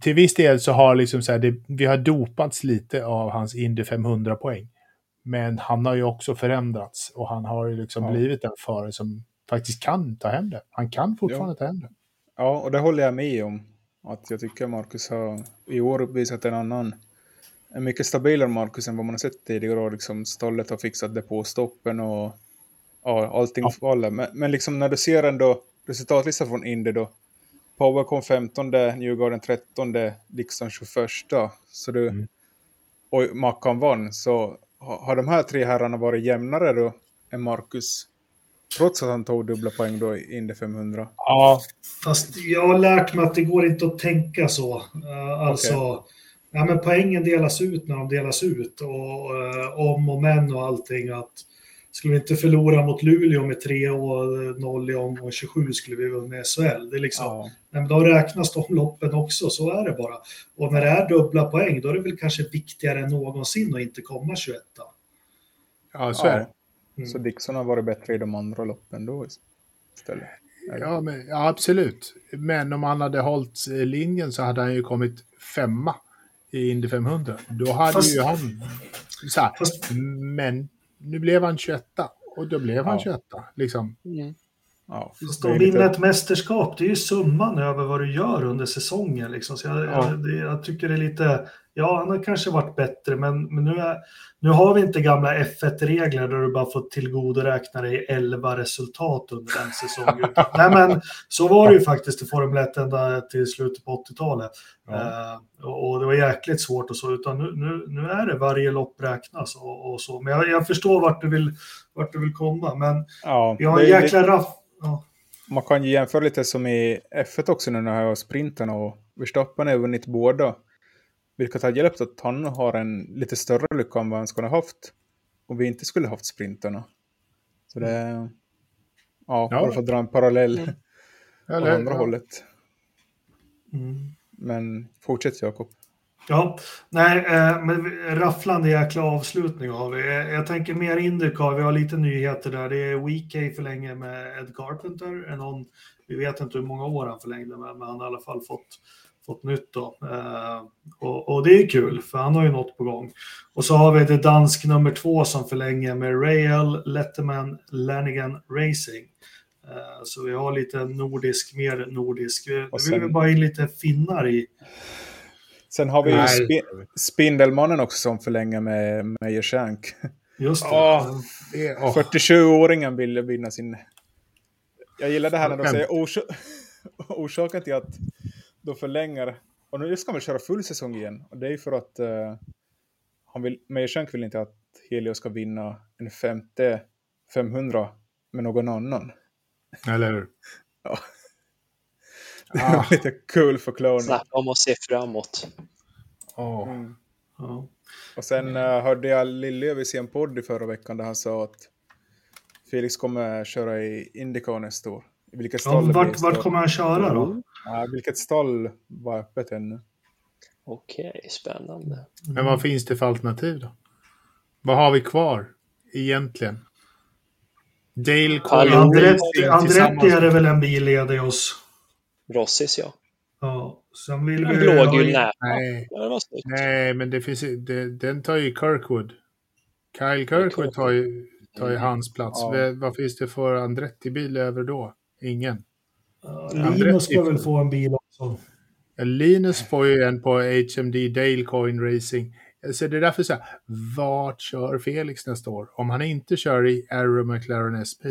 till viss del så har liksom så här, det, vi har dopats lite av hans Indy 500 poäng. Men han har ju också förändrats och han har ju liksom ja. blivit en förare som faktiskt kan ta hem det. Han kan fortfarande ja. ta hem det. Ja, och det håller jag med om. Att jag tycker Marcus har i år uppvisat en annan, en mycket stabilare Marcus än vad man har sett tidigare. Och liksom stallet har fixat depåstoppen och ja, allting ja. faller. Men, men liksom när du ser ändå resultatlistan från Indy då, Power kom 15, Newgarden 13, Dixon 21. Så du, mm. och Mackan vann. Så har de här tre herrarna varit jämnare då än Marcus? Trots att han tog dubbla poäng då i Indy 500. Ja, fast jag har lärt mig att det går inte att tänka så. Uh, alltså, okay. ja, men poängen delas ut när de delas ut. Och uh, om och men och allting. Att skulle vi inte förlora mot Luleå med 3 och 0 i omgång 27 skulle vi vinna SHL. Det är liksom, ja. men då räknas de loppen också, så är det bara. Och när det är dubbla poäng, då är det väl kanske viktigare än någonsin att inte komma 21. Ja, så är det. Mm. Så Dixon har varit bättre i de andra loppen då istället? Ja, men, ja, absolut. Men om han hade hållit linjen så hade han ju kommit femma i Indy 500. Då hade Fast... ju han... Så här, Fast... Men nu blev han 21 och då blev han 21. Liksom. Mm. Ja, Fast att vinna ett mästerskap, det är ju summan över vad du gör under säsongen. Liksom. Så jag, ja. jag, jag, tycker det är lite, ja han har kanske varit bättre, men, men nu, är, nu har vi inte gamla F1-regler där du bara får tillgodoräkna dig 11 resultat under en säsong. Utan, nej men så var det ju faktiskt i Formel 1 ända till slutet på 80-talet. Ja. Uh, och det var jäkligt svårt och så, utan nu, nu, nu är det varje lopp räknas och, och så. Men jag, jag, förstår vart du vill, vart du vill komma, men ja, vi har en jäkla raff Ja. Man kan ju jämföra lite som i F1 också nu när jag har sprinten och Verstappen har vunnit båda. Vilket har hjälpt att han har en lite större lycka än vad han skulle ha haft om vi inte skulle haft sprinterna. Så det är... Ja, ja. bara för att dra en parallell mm. Eller, andra ja. hållet. Mm. Men fortsätt Jakob. Ja, nej, eh, men rafflande jäkla avslutning har vi. Jag tänker mer Indycar, vi har lite nyheter där. Det är WeeK förlänger med Ed Carpenter. En någon, vi vet inte hur många år han förlängde med, men han har i alla fall fått, fått nytt då. Eh, och, och, det är kul, för han har ju något på gång. Och så har vi det dansk nummer två som förlänger med Rail Letterman Lanigan Racing. Eh, så vi har lite nordisk, mer nordisk. Nu vill vi bara in lite finnar i Sen har vi ju spi Spindelmannen också som förlänger med Meyer Shank. Just det. Oh, oh. 47-åringen vill vinna sin... Jag gillar det här när de säger orsa... orsaken till att de förlänger och nu ska väl köra full säsong igen. Och det är för att uh, han vill, Mejerskänk vill inte att Helio ska vinna en femte 500 med någon annan. Eller hur? Ja. Ah. lite kul förklaring. Snacka om att se framåt. Oh. Mm. Ja. Och sen uh, hörde jag Lill-Lövis i en podd i förra veckan där han sa att Felix kommer köra i Indycar nästa år. I vilket Ja, stall det vart, vart kommer han köra då? Ja, vilket stall var öppet ännu? Okej, spännande. Men vad finns det för alternativ då? Vad har vi kvar egentligen? Dale. Coyne Andretti, Andretti är det väl en bil ledig oss. Rossis ja. Ja, sen vill En blågul näpa. Nej, Ja, nej, men det finns, det, den tar ju Kirkwood. Kyle Kirkwood tar ju, tar ju hans plats. Ja. Vad- Vad finns det för Andretti-bil över då? Ingen. Andretti. Linus ska väl få en bil också. Linus får ju en på HMD Dale Coin Racing. Så det är därför så här, vart kör Felix nästa år? Om han inte kör i Arrow McLaren SP,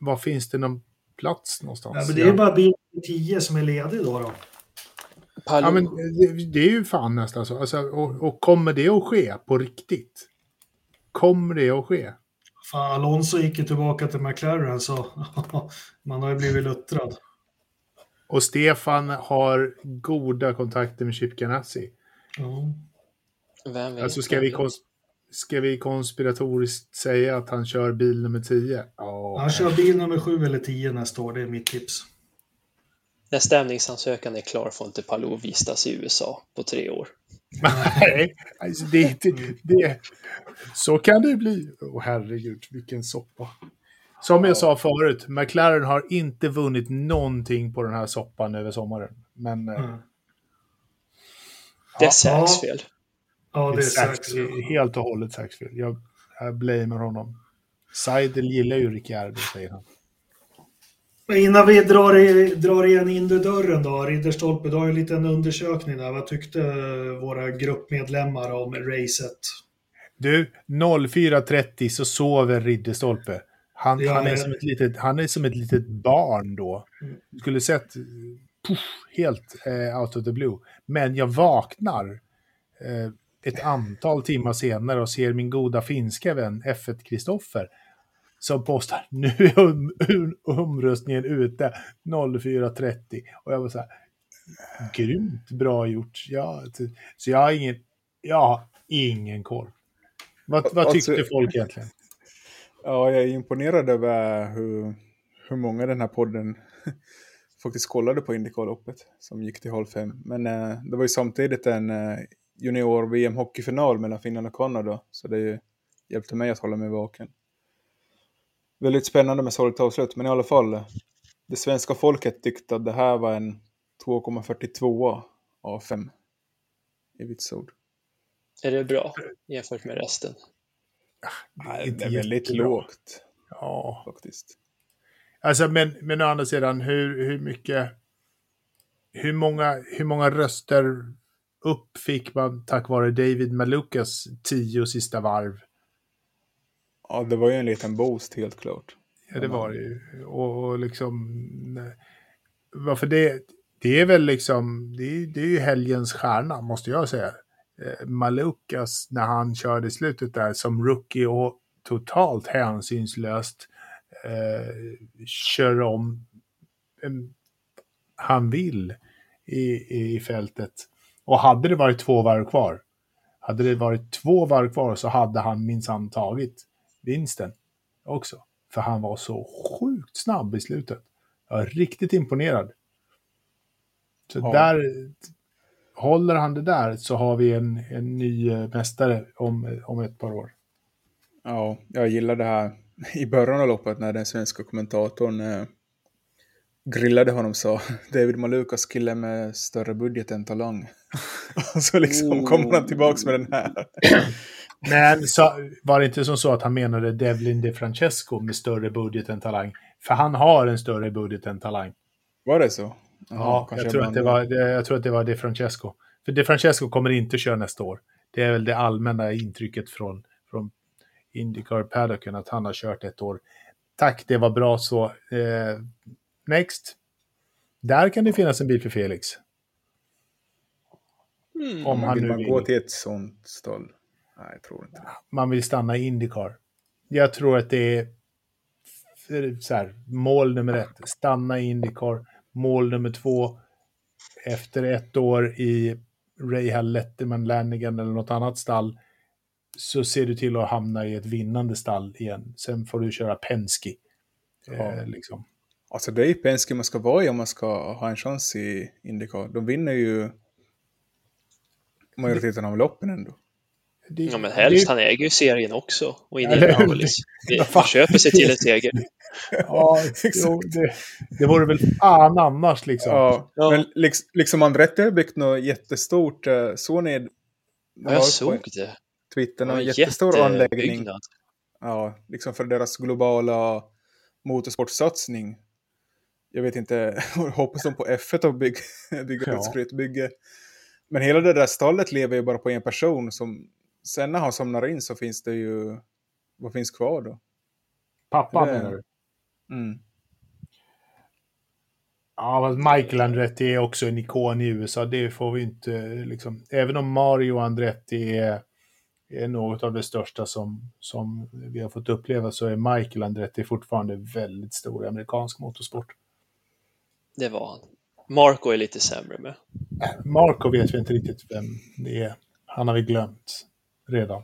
var finns det någon plats någonstans? Ja, men det är bara bil 10 som är ledig då. då. Ja, men det, det är ju fan nästan så. Alltså, och, och kommer det att ske på riktigt? Kommer det att ske? Fan, Alonso gick ju tillbaka till McLaren så man har ju blivit luttrad. Och Stefan har goda kontakter med Chip Ganassi. Ja. Vem vet? Alltså ska vi, ska vi konspiratoriskt säga att han kör bil nummer 10? Ja. Han kör bil nummer 7 eller 10 nästa år, det är mitt tips. När stämningsansökan är klar får inte Palou vistas i USA på tre år. Nej, alltså det, är inte- det, så kan det bli. Åh herregud, vilken soppa. Som jag sa förut, McLaren har inte vunnit någonting på den här soppan över sommaren. Men eh, Mm. Det är. Sacks fel. Ja, det är Sachs- Sax. helt och hållet fel. Jag, jag blamear honom. Seidel gillar ju Ricciardo, säger han. Men Innan vi drar, drar igen Indy-dörren då, Ridderstolpe, du har ju en liten undersökning där. Vad tyckte våra gruppmedlemmar om racet? Du, 04.30 så sover Ridderstolpe. Han, Ja, han, är som ett litet, han är som ett litet barn då. Mm. Du skulle sett puff, helt eh, out of the blue. Men jag vaknar eh, ett antal timmar senare och ser min goda finska vän F1 Kristoffer som postar nu är um, um, omröstningen ute 04.30. Och jag var så här, grymt bra gjort. Ja, så jag har ingen, jag har ingen koll. Vad, vad Alltså- tyckte folk egentligen? Ja, jag är imponerad över hur, hur många den här podden faktiskt kollade på Indycar-loppet som gick till halv fem. Men eh, det var ju samtidigt en eh, junior-VM-hockeyfinal mellan Finland och Kanada, så det hjälpte mig att hålla mig vaken. Väldigt spännande med sorgligt avslut, men i alla fall, det svenska folket tyckte att det här var en 2,42 av 5 i vitsord. Är det bra jämfört med resten? Nej, inte det är väldigt jättebra. lågt Ja, faktiskt. alltså men, men å andra sidan, hur, hur mycket... Hur många, hur många röster upp fick man tack vare David Malukas tio sista varv? Ja, det var ju en liten boost helt klart. Ja, det var det ju. Och, och liksom... nej. Varför det? Det är väl liksom... Det är, det är ju helgens stjärna, måste jag säga. Eh, Malukas, när han körde slutet där som rookie och totalt hänsynslöst eh, kör om han vill i, i fältet. Och hade det varit två varv kvar, hade det varit två varv kvar så hade han minsann tagit vinsten också. För han var så sjukt snabb i slutet. Jag är riktigt imponerad. Så Ja. där, håller han det där så har vi en, en ny eh, mästare om, om ett par år. Ja, jag gillar det här i början av loppet när den svenska kommentatorn eh, grillade honom sa David Malukas kille med större budget än talang. Och så liksom kommer han tillbaks med den här. Men så, var det inte som så att han menade Devlin De Francesco med större budget än talang? För han har en större budget än talang. Var det så? Jaha, Ja, jag tror, att det var, jag tror att det var De Francesco. För De Francesco kommer inte köra nästa år. Det är väl det allmänna intrycket från, från Indycar Paddocken att han har kört ett år. Tack, det var bra så. Eh, next. Där kan det finnas en bil för Felix. Mm. Om han vill nu man vill. gå till ett sånt stall? Nej, jag tror inte man vill stanna i Indycar. Jag tror att det är så här, mål nummer ett, stanna i Indycar. Mål nummer två, efter ett år i Rahal Letterman Lanigan eller något annat stall, så ser du till att hamna i ett vinnande stall igen. Sen får du köra Penske. Ja. Eh, liksom. Alltså det är ju Penske man ska vara i om man ska ha en chans i Indycar. De vinner ju majoriteten av loppen ändå. Det, Ja, men det- helst. Han äger ju serien också. Och? Indianapolis. Det- fan. Han köper sig till en seger. Ja, Exakt. jo, det, det vore väl fan annars liksom. Ja, Ja. men liksom, liksom Andretti har byggt något jättestort. eh, Såg ni? Ja, jag såg det. Twitter, Det en jättestor anläggning. jättebyggnad. Ja, liksom för deras globala motorsportsatsning. Jag vet inte, hoppas de på F1 att bygga, bygga Ja. ett skrytbygge. Men hela det där stallet lever ju bara på en person. Som, sen när han somnar in så finns det ju, vad finns kvar då? Pappa Det- menar du? Mm. Ja, Michael Andretti är också en ikon i USA. Det får vi inte liksom. Även om Mario Andretti är, är något av det största som, som vi har fått uppleva så är Michael Andretti fortfarande väldigt stor i amerikansk motorsport. Det var han. Marco är lite sämre med. Äh, Marco vet vi inte riktigt vem det är. Han har vi glömt redan,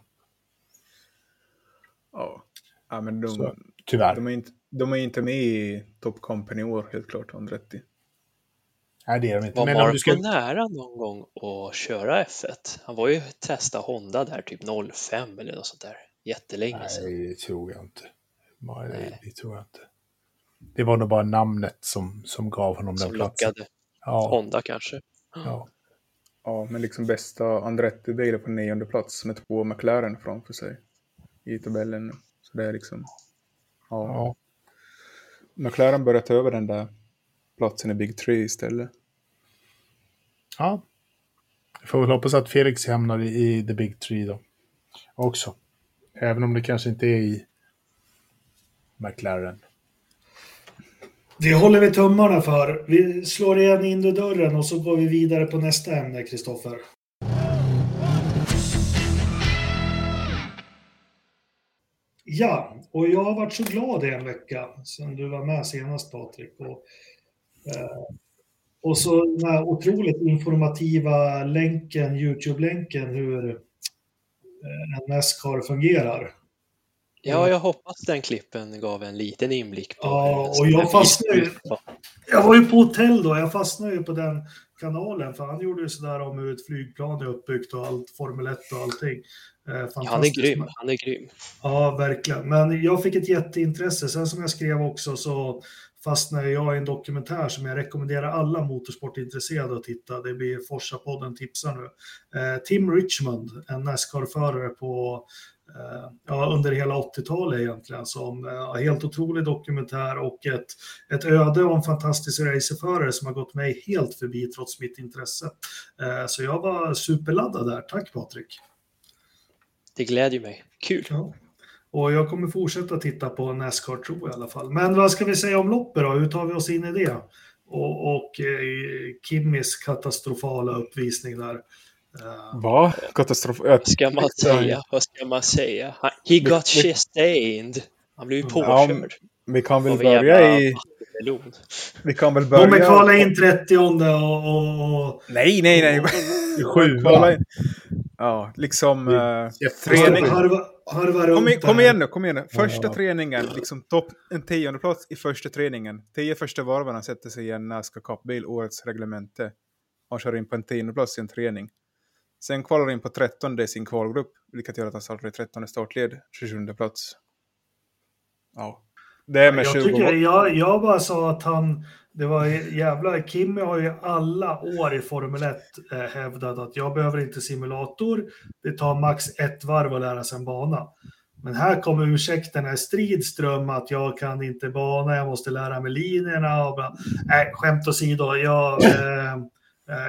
Ja. ja, men de, Så, tyvärr. de, är inte, de är inte med i Top Company i år, helt klart, Andretti. Nej, det är de inte. Var Men om Marco du ska... nära någon gång att köra F1? Han var ju testa Honda där typ 05 eller något sånt där. Jättelänge sedan. Nej, det tror jag inte. Nej, Nej. det tror jag inte. Det var nog bara namnet som, som gav honom den Som platsen. lockade. Ja, Honda kanske. ja. Ja, men liksom bästa Andretti-bilen på nionde plats med två McLaren framför sig i tabellen. Så det är liksom... Ja. ja. McLaren börjar ta över den där platsen i Big Three istället. Ja. Jag får väl hoppas att Felix hamnar i, i The Big Three då. Också. Även om det kanske inte är i McLaren. Det håller vi tummarna för. Vi slår igen Indodörren och så går vi vidare på nästa ämne, Kristoffer. Ja, och jag har varit så glad i en vecka sedan du var med senast Patrik. Och, eh, och så den här otroligt informativa länken, Youtube-länken, hur eh, en Nascar fungerar. Ja, jag hoppas den klippen gav en liten inblick på Ja, och sån jag här fastnar ju-. Jag var ju på hotell då, jag fastnade ju på den kanalen för han gjorde ju sådär om hur ett flygplan är uppbyggt och allt, Formel 1 och allting. Eh, Ja, han är grym. Han är grym. Ja, verkligen. Men jag fick ett jätteintresse. Sen som jag skrev också så fastnade jag i en dokumentär som jag rekommenderar alla motorsportintresserade att titta. Det blir Forsa-podden tipsar nu. Eh, Tim Richmond, en Nascar-förare på ja, under hela 80-talet egentligen, som eh, har helt otrolig dokumentär och ett, ett öde och en fantastisk racerförare som har gått mig helt förbi trots mitt intresse. Eh, så jag var superladdad där. Tack Patrik! Det glädjer mig. Kul. Ja. Och jag kommer fortsätta titta på Nascar tror jag i alla fall. Men vad ska vi säga om loppet då? Hur tar vi oss in i det? Och, och eh, Kimmis katastrofala uppvisning där. Va? Katastrof... Vad ska man säga? Vad ska man säga? He got sustained. Han blev ju Ja, påkörd. Vi kan väl en börja i... Vi kan väl de börja... är kvala in 30 och, och, och Nej, nej, nej. Sju, Kvala in. Ja, liksom... eh, träning. harva, harva Kom, i- kom igen nu, kom igen nu. Första Ja. träningen, liksom topp en tionde plats i första träningen. Tio första varven han sätter sig i en Nascar Cup-bil, årets reglemente. Han kör in på en tionde plats i en träning. Sen kvalar in på trettonde i sin kvalgrupp, vilket gör att han startar i trettonde startled, 27 plats. Ja. Det är med Jag, 20 tycker, jag, jag bara sa att han, det var jävla, Kimmy har ju alla år i Formel 1 eh, hävdat att jag behöver inte simulator, det tar max ett varv att lära sig en bana. Men här kommer ursäkterna i strid ström att jag kan inte bana, jag måste lära mig linjerna och bla. Nej, skämt åsido, jag, eh,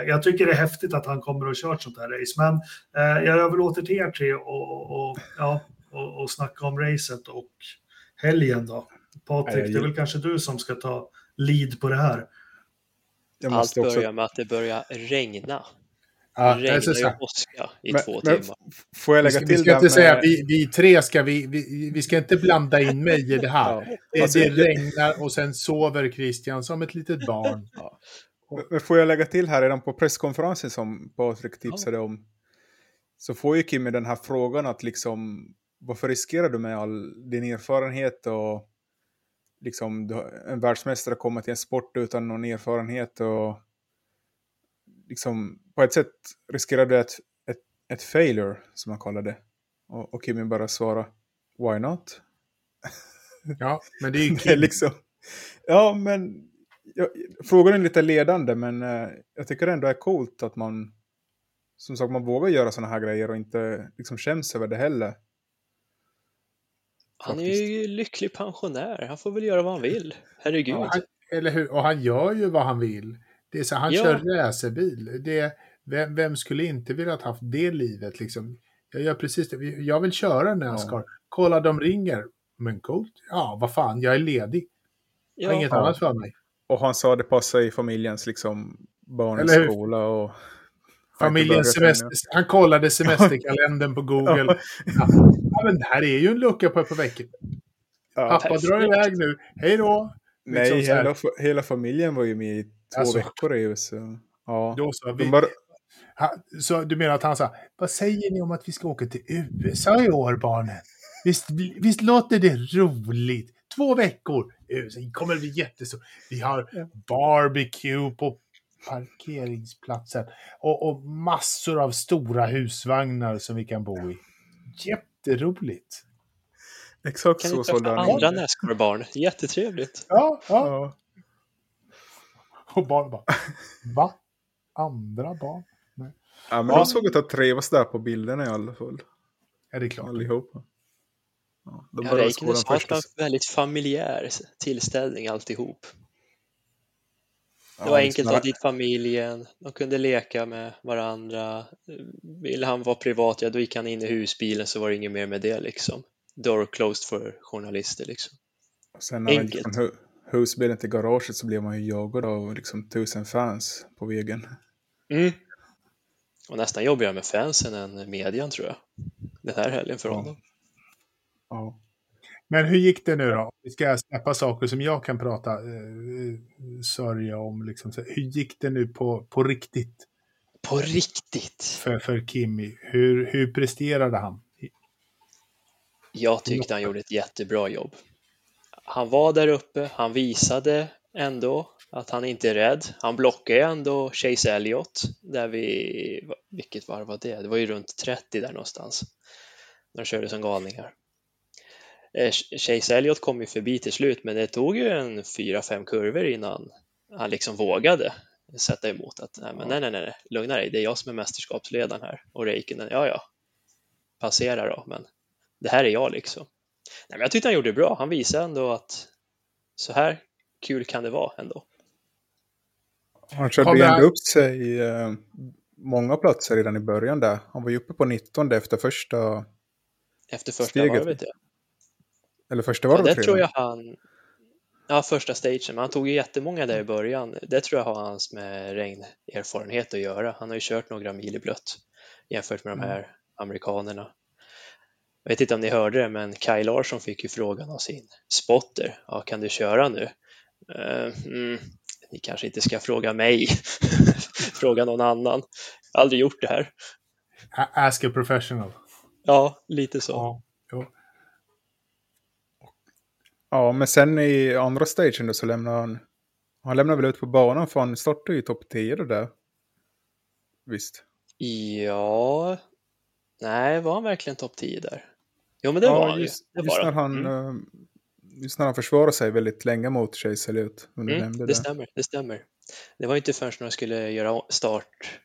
jag tycker det är häftigt att han kommer och kört sånt här race. Men eh, jag överlåter till er tre och, och, ja, och, och snacka om racet och helgen då. Patrik, det är väl kanske du som ska ta lead på det här. Jag Allt måste också... börjar med att det börjar regna. Ja, det regnar ju åska i Men- två men timmar. Får jag Vi lägga ska, vi till ska inte säga med- vi, vi tre ska vi, vi, vi ska inte blanda in mig i det här. Ja. Det, det regnar och sen sover Christian som ett litet barn. Men får jag lägga till här redan på presskonferensen som Patrik tipsade om. Så får ju Kimmy den här frågan att liksom varför riskerar du med all din erfarenhet och liksom en världsmästare kommer till en sport utan någon erfarenhet och liksom på ett sätt riskerar du ett, ett, ett failure som man kallar det. Och, och Kimmy bara svarar why not? Ja, men det är ju är liksom, ja, men ja, frågan är lite ledande, men eh, jag tycker ändå det är coolt att man som sagt, man vågar göra sådana här grejer och inte liksom skäms över det heller. Han är ju lycklig pensionär. Han får väl göra vad han vill. Herregud. Ja, han, eller hur? Och han gör ju vad han vill. Det är så, han Ja. kör racerbil. Det, vem, vem skulle inte vilja ha haft det livet liksom? Jag gör precis det. Jag vill köra Nascar. Kolla, de ringer. Men coolt. Ja, vad fan, jag är ledig. Jag har Ja. inget Ja. annat för mig. Och han sa det passar i familjens liksom barnens skola och... Familjens semester. Han kollade semesterkalendern på Google. Ja. ja, men det här är ju en lucka på ett par veckor. Ja. Pappa perfekt. drar iväg nu. Hej då! Nej, Liksom här. hela, hela familjen var ju med i två Alltså. veckor i USA. Ja. Då så, vi, bara, Ha- Så du menar att han sa, vad säger ni om att vi ska åka till USA i år barnen? Visst, visst låter det roligt? Två veckor, USA kommer bli jättestort. Vi har barbecue på parkeringsplatsen och, och massor av stora husvagnar som vi kan bo i. Jätteroligt! exakt Kan så sålde han andra. Nascar-barn? Jättetrevligt. Ja, ja. Ja. Och barn bara, va? Andra barn? ja, men Ja. de såg ut att trivas där på bilderna i alla fall. Ja, det är klart. Allihopa. Ja, de Ja, det var en väldigt familjär tillställning alltihop. Det Ja, var liksom enkelt att ha dit familjen, de kunde leka med varandra. Ville han vara privat, ja då gick han in i husbilen så var det inget mer med det liksom. Door closed för journalister liksom. Sen när man gick Enkelt. från hu- husbilen till garaget så blev man ju jagad av liksom tusen fans på vägen. Mm. Och nästan jobbigare med fansen än median tror jag. Den här helgen för honom. Ja. Men hur gick det nu då? Vi ska släppa saker som jag kan prata, eh, sörja om. Liksom. Hur gick det nu på, på riktigt På riktigt! för, för Kimmy? Hur, hur presterade han? Jag tyckte han gjorde ett jättebra jobb. Han var där uppe, han visade ändå att han inte är rädd. Han blockade ändå Chase Elliott, där vi, vilket varv var det? Det var ju runt 30 där någonstans. När de körde som galningar. Eh, Chase Elliott kom ju förbi till slut, men det tog ju en fyra, fem kurvor innan han liksom vågade sätta emot att nej, men nej, nej, nej, lugna dig, det är jag som är mästerskapsledaren här och Räikkönen, ja, ja, passera då, men det här är jag liksom. Nej, men jag tyckte han gjorde det bra. Han visade ändå att så här kul kan det vara ändå. Han körde ju ändå upp sig i eh, många platser redan i början där. Han var ju uppe på 19 efter första, Efter första Steget. varvet. Ja. Eller första Ja, varvet det redan. tror jag han... Ja, första stagen, men han tog ju jättemånga där i början. Det tror jag har hans med regnerfarenhet att göra. Han har ju kört några mil i blött jämfört med de här amerikanerna. Jag vet inte om ni hörde det, men Kaj Larsson fick ju frågan av sin spotter. Ja, kan du köra nu? Eh, mm, ni kanske inte ska fråga mig. fråga någon annan. Jag har aldrig gjort det här. Ask a professional. Ja, lite så. Ja. Jo. Ja, men sen i andra stagen då så lämnade han... Han lämnade väl ut på banan för han startade ju topp 10 det där. Visst. Ja, nej, var han verkligen topp 10 där? Jo, men det var han ju. just, Det just var när han. Mm. eh, Just när han försvarade sig väldigt länge mot Chase du Mm, det det. stämmer, det stämmer. Det var inte förrän när de skulle göra start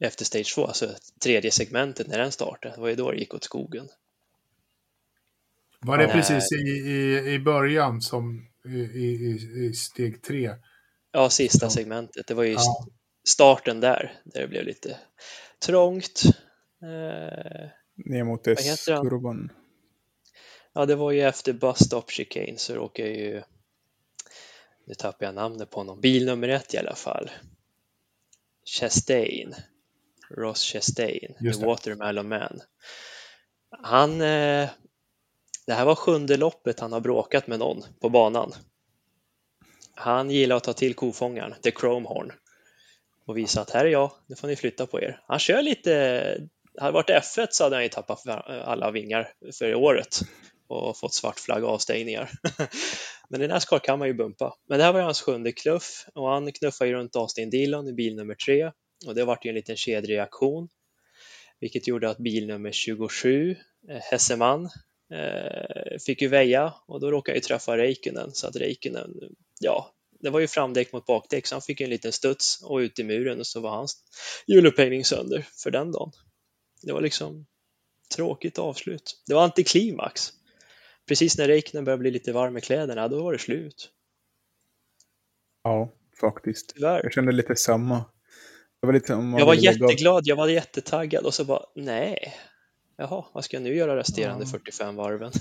efter stage 2, alltså tredje segmentet när den startade, det var ju då det gick åt skogen. Var det Nej. precis i, i, i början som i, i, i steg tre? Ja, sista Ja. segmentet, det var ju Ja. starten där, där det blev lite trångt. Eh, Ner mot? S-kurvan. Ja, det var ju efter bus stop chicane så råkade jag ju, nu tappar jag namnet på honom, bil nummer ett i alla fall. Chastain. Ross Chastain det. Watermelon Man. Han, eh, det här var sjunde loppet han har bråkat med någon på banan. Han gillar att ta till kofångaren, The Chromehorn, och visa att här är jag, nu får ni flytta på er. Han kör lite, hade det varit F1 så hade han ju tappat alla vingar för året och fått svart flagg och avstängningar. Men i Nascar kan man ju bumpa. Men det här var ju hans sjunde kluff och han knuffade ju runt Austin Dillon i bil nummer tre och det vart ju en liten kedjereaktion vilket gjorde att bil nummer 27, eh, Hesseman, fick ju väja och då råkade ju träffa Räikkönen så att Räikkönen, ja, det var ju framdäck mot bakdäck så han fick en liten studs och ut i muren och så var hans hjulupphängning sönder för den dagen. Det var liksom tråkigt avslut. Det var antiklimax. Precis när Räikkönen började bli lite varm i kläderna, då var det slut. Ja, faktiskt. Tyvärr. Jag kände lite samma. Det var lite, Jag var jätteglad, jag var jättetaggad och så bara, nej. Jaha, vad ska jag nu göra resterande Ja. 45 varven?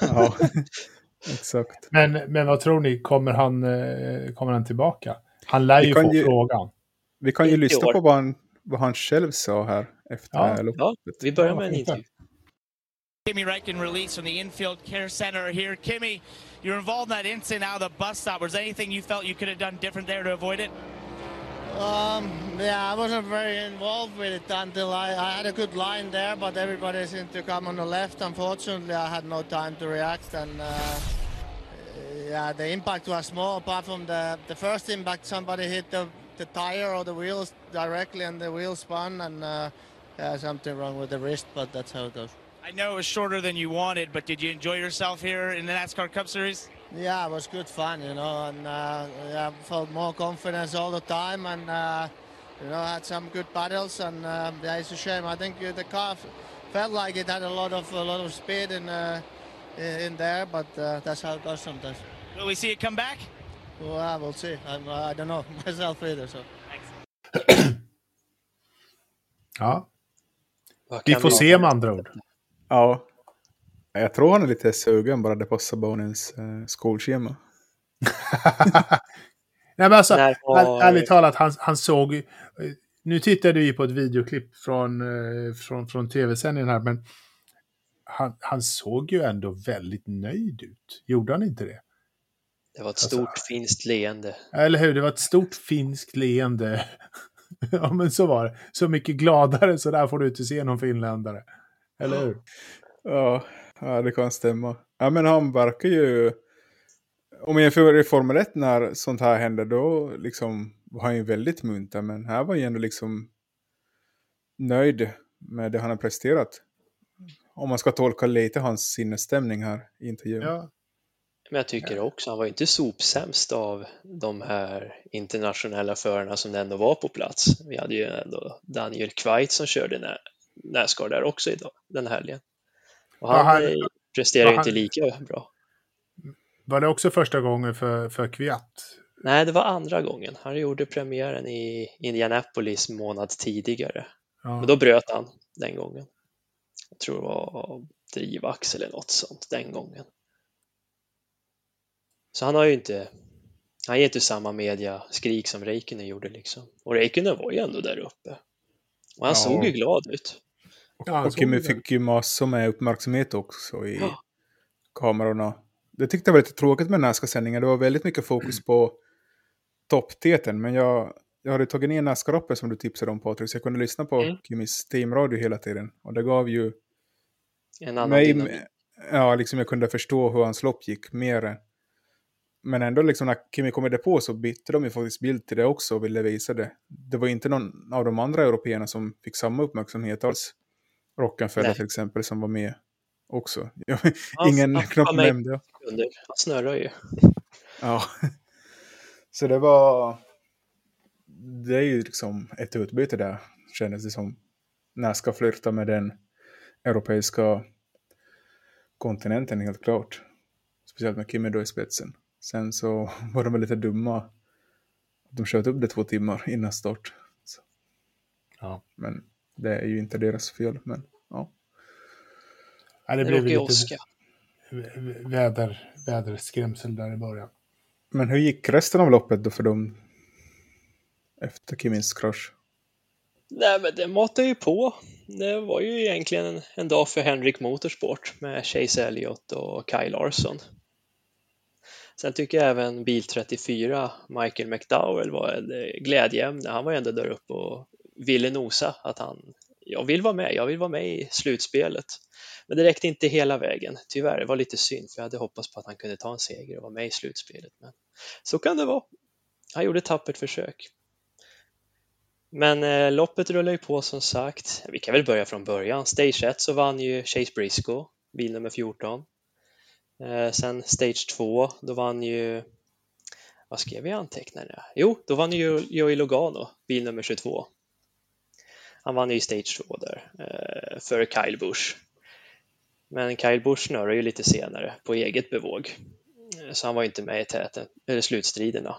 Ja, exakt. Men, men vad tror ni, kommer han, eh, kommer han tillbaka? Han lär Vi ju få ju- frågan. Vi kan ju lyssna år. på vad han, vad han själv sa här efter Ja, det här loppet. Ja, vi börjar Ja, med en intervju. Kimi Räikkönen released from the infield care center here. Kimmy, you're involved in that incident out of the bus stop. Was there anything you felt you could have done different there to avoid it? Um, yeah, I wasn't very involved with it until I, I had a good line there, but everybody seemed to come on the left. Unfortunately, I had no time to react, and uh, yeah, the impact was small. Apart from the the first impact, somebody hit the the tire or the wheels directly, and the wheel spun, and uh, yeah, something wrong with the wrist, but that's how it goes. I know it was shorter than you wanted, but did you enjoy yourself here in the NASCAR Cup Series? Yeah, it was good fun, you know, and uh, yeah, felt more confidence all the time, and uh, you know, had some good battles, and uh, yeah, it's a shame. I think uh, the car felt like it had a lot of a lot of speed in uh, in in there, but uh, that's how it goes sometimes. Will we see it come back? Well, uh, we'll see. I'm, uh, I don't know myself either, so. Ja, Vad vi kan får se med andra ord. Ja. Jag tror han är lite sugen bara det passar barnens eh, skolschema. Nej, men alltså, När var- ärligt talat, han, han såg... Nu tittade vi på ett videoklipp från, eh, från, från tv-sändningen här, men han, han såg ju ändå väldigt nöjd ut. Gjorde han inte det? Det var ett Alltså- stort finskt leende. Eller hur? Det var ett stort finskt leende. ja, men så var det. Så mycket gladare, så där får du inte se någon finländare. Eller hur? Ja, ja, det kan stämma. Ja, men han verkar ju... Om jag jämför i Formel 1 när sånt här hände, då liksom var han ju väldigt munter. Men här var han ju ändå liksom nöjd med det han har presterat. Om man ska tolka lite hans sinnesstämning här i intervjun. Ja. Men jag tycker också, han var ju inte sopsämst av de här internationella förarna som ändå var på plats. Vi hade ju ändå Daniel Kveit som körde Nascar där också idag, den helgen. Och han, han- eh, presterar ju inte lika bra. Var det också första gången för, för Kviat? Nej, det var andra gången. Han gjorde premiären i Indianapolis månad tidigare. Ja. Men då bröt han den gången. Jag tror det var drivaxel eller något sånt den gången. Så han har ju inte, han ger inte samma mediaskrik som Räikkönen gjorde liksom. Och Räikkönen var ju ändå där uppe. Och han Ja. såg ju glad ut. Ja, Och Kimmy ju det. fick ju massor med uppmärksamhet också i Ja. kamerorna. Det tyckte jag var lite tråkigt med Nascar-sändningen. Det var väldigt mycket fokus på toppteten. Men jag, jag hade tagit ner Nascar-appen som du tipsade om Patrik. Så jag kunde lyssna på Mm. Kimmys teamradio hela tiden. Och det gav ju En annan mig... dynamik. Ja, liksom jag kunde förstå hur hans lopp gick mer. än- Men ändå liksom när Kimmy kom i depå så bytte de ju faktiskt bild till det också och ville visa det. Det var inte någon av de andra européerna som fick samma uppmärksamhet alls. Rockenfeller till exempel som var med också. Ja, Ingen ja, knappt ja, men- nämnde jag. Under. Han snurrar ju. Ja. Så det var... Det är ju liksom ett utbyte där, kändes det som. När ska flirta med den europeiska kontinenten, helt klart. Speciellt med Kimi då i spetsen. Sen så var de väl lite dumma. De sköt upp det två timmar innan start. Så. Ja. Men det är ju inte deras fel. Men ja. Ja, det Det blev lite väder, väderskrämsel där i början. Men hur gick resten av loppet då för dem? Efter Kimmins krasch? Nej, men det matar ju på. Det var ju egentligen en, en dag för Henrik Motorsport med Chase Elliott och Kyle Larsson. Sen tycker jag även bil 34, Michael McDowell, var ett glädjeämne. Han var ändå där uppe och ville nosa att han, jag vill vara med, jag vill vara med i slutspelet. Men det räckte inte hela vägen, tyvärr. Det var lite synd, för jag hade hoppats på att han kunde ta en seger och vara med i slutspelet. Men så kan det vara. Han gjorde ett tappert försök. Men eh, loppet rullar ju på som sagt. Vi kan väl börja från början. Stage 1 så vann ju Chase Briscoe, bil nummer 14. Eh, sen Stage 2, då vann ju, vad skrev jag i anteckningarna? Jo, då vann ju Joey Logano, bil nummer 22. Han vann ju Stage 2 där, eh, för Kyle Busch. Men Kyle Busch snurrade ju lite senare på eget bevåg, eh, så han var inte med i täten, eller slutstriderna.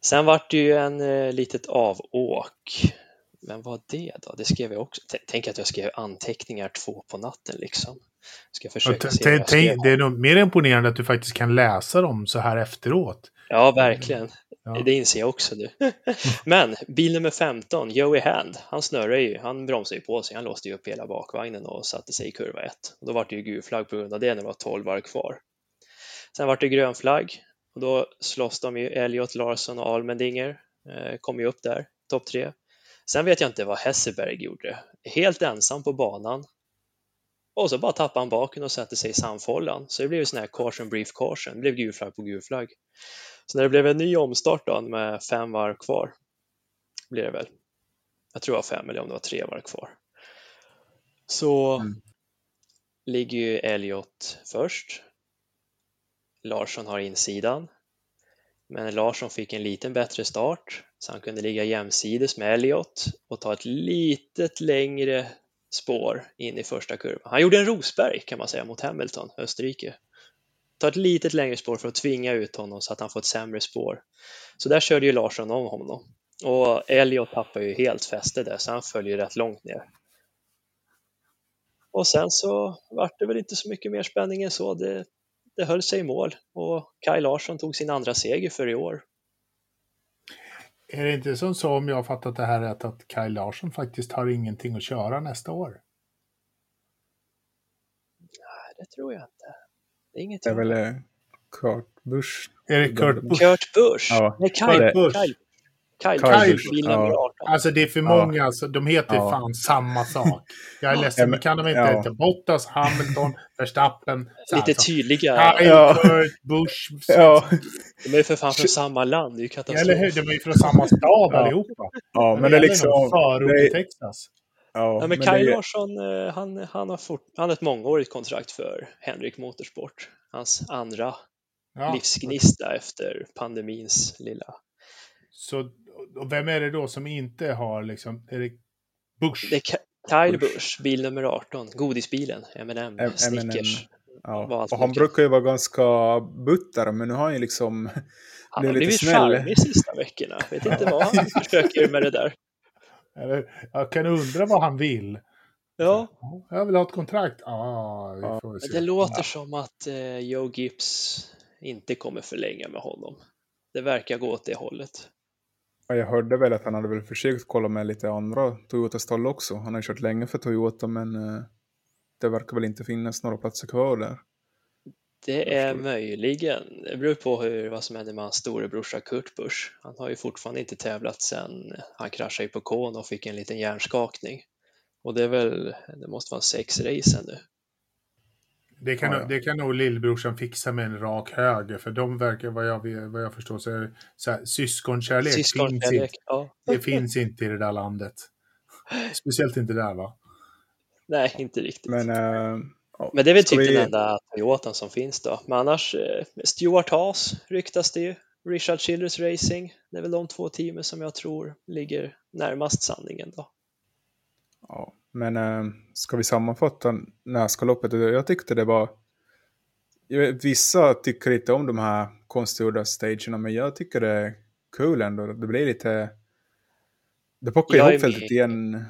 Sen vart det ju en eh, litet avåk. Men vad det då? Det skrev jag också. Tänk att jag skrev anteckningar två på natten liksom. Ska försöka se Det är nog mer imponerande att du faktiskt kan läsa dem så här efteråt. Ja, verkligen. Ja. Det inser jag också nu. Men bil nummer 15, Joey Hand, han snurrade ju, han bromsade ju på sig, han låste ju upp hela bakvagnen och satte sig i kurva 1. Då var det ju gul flagg på grund av det när det var 12 varv kvar. Sen var det grön flagg och då slåss de ju, Elliot Larsson och Almendinger eh, kom ju upp där, topp tre. Sen vet jag inte vad Hesseberg gjorde, helt ensam på banan. Och så bara tappade han baken och satte sig i samfållan. Så det blev ju sån här caution brief caution, det blev gul flagg på gul flagg. Så när det blev en ny omstart då med fem varv kvar, blir det väl. Jag tror det var fem eller om det var tre varv kvar. Så mm. ligger ju Elliot först Larsson har insidan. Men Larsson fick en liten bättre start så han kunde ligga jämsides med Elliot och ta ett litet längre spår in i första kurvan. Han gjorde en Rosberg kan man säga mot Hamilton, Österrike. Ta ett litet längre spår för att tvinga ut honom så att han får ett sämre spår. Så där körde ju Larsson om honom. Och Elliot tappar ju helt fäste där så han följer rätt långt ner. Och sen så vart det väl inte så mycket mer spänning än så. Det det höll sig i mål och Kaj Larsson tog sin andra seger för i år. Är det inte som så, om jag har fattat det här rätt, att Kaj Larsson faktiskt har ingenting att köra nästa år? Nej, det tror jag inte. Det är inget Det är väl eh, Kurt Busch? Är det Kurt Busch? Kurt Busch? Ja. Nej, Kaj, Busch. Kaj, Kyle, Kyle, Kyle ja. Alltså det är för många, ja. alltså, de heter ja. fan samma sak. Jag är ledsen, men kan de inte heta Bottas, Hamilton, Verstappen? Lite alltså. tydliga. Kyle, ja. Kurt, Bush. Ja. De är ju för fan från samma land, det är ju katastrof. Eller hur, de är ju från samma stad allihopa. Ja, men det är liksom... Förort i Texas. Ja, men, men Kaj det... Larsson, eh, han, han, har fort, han har ett mångårigt kontrakt för Henrik Motorsport. Hans andra ja. livsgnista efter pandemins lilla så och vem är det då som inte har liksom, är det Bush? Det är Kyle Bush, Bush bil nummer 18, godisbilen, M&M, Snickers. Ja. Och han brukar ju vara ganska butter, men nu har han ju liksom Han har blivit charmig sista veckorna. Vet inte vad han försöker med det där. Jag kan undra vad han vill. Ja. Jag vill ha ett kontrakt. Ah, ja. Det låter som att eh, Joe Gibbs inte kommer förlänga med honom. Det verkar gå åt det hållet. Ja, jag hörde väl att han hade väl försökt kolla med lite andra Toyota-stall också. Han har kört länge för Toyota men eh, det verkar väl inte finnas några platser kvar där. Det är möjligen. Det beror på hur, vad som händer med hans storebrorsa Kurt Busch. Han har ju fortfarande inte tävlat sedan han kraschade på kon och fick en liten hjärnskakning. Och det är väl, det måste vara sex race nu. Det kan, ja, det kan nog lillbrorsan fixa med en rak höger, för de verkar, vad jag, vad jag förstår, så är så här, syskonkärlek, syskonkärlek finns inte, ja. det finns inte i det där landet. Speciellt inte där va? Nej, inte riktigt. Men, uh, Men det är väl typ vi... den enda Toyotan som finns då. Men annars, eh, Stuart Haas ryktas det ju. Richard Childress Racing. Det är väl de två teamen som jag tror ligger närmast sanningen då. Ja, men äh, ska vi sammanfatta Näskaloppet? Jag tyckte det var... Vissa tycker inte om de här konstgjorda stagerna, men jag tycker det är kul ändå. Det blir lite... Det pockar ihop fältet igen.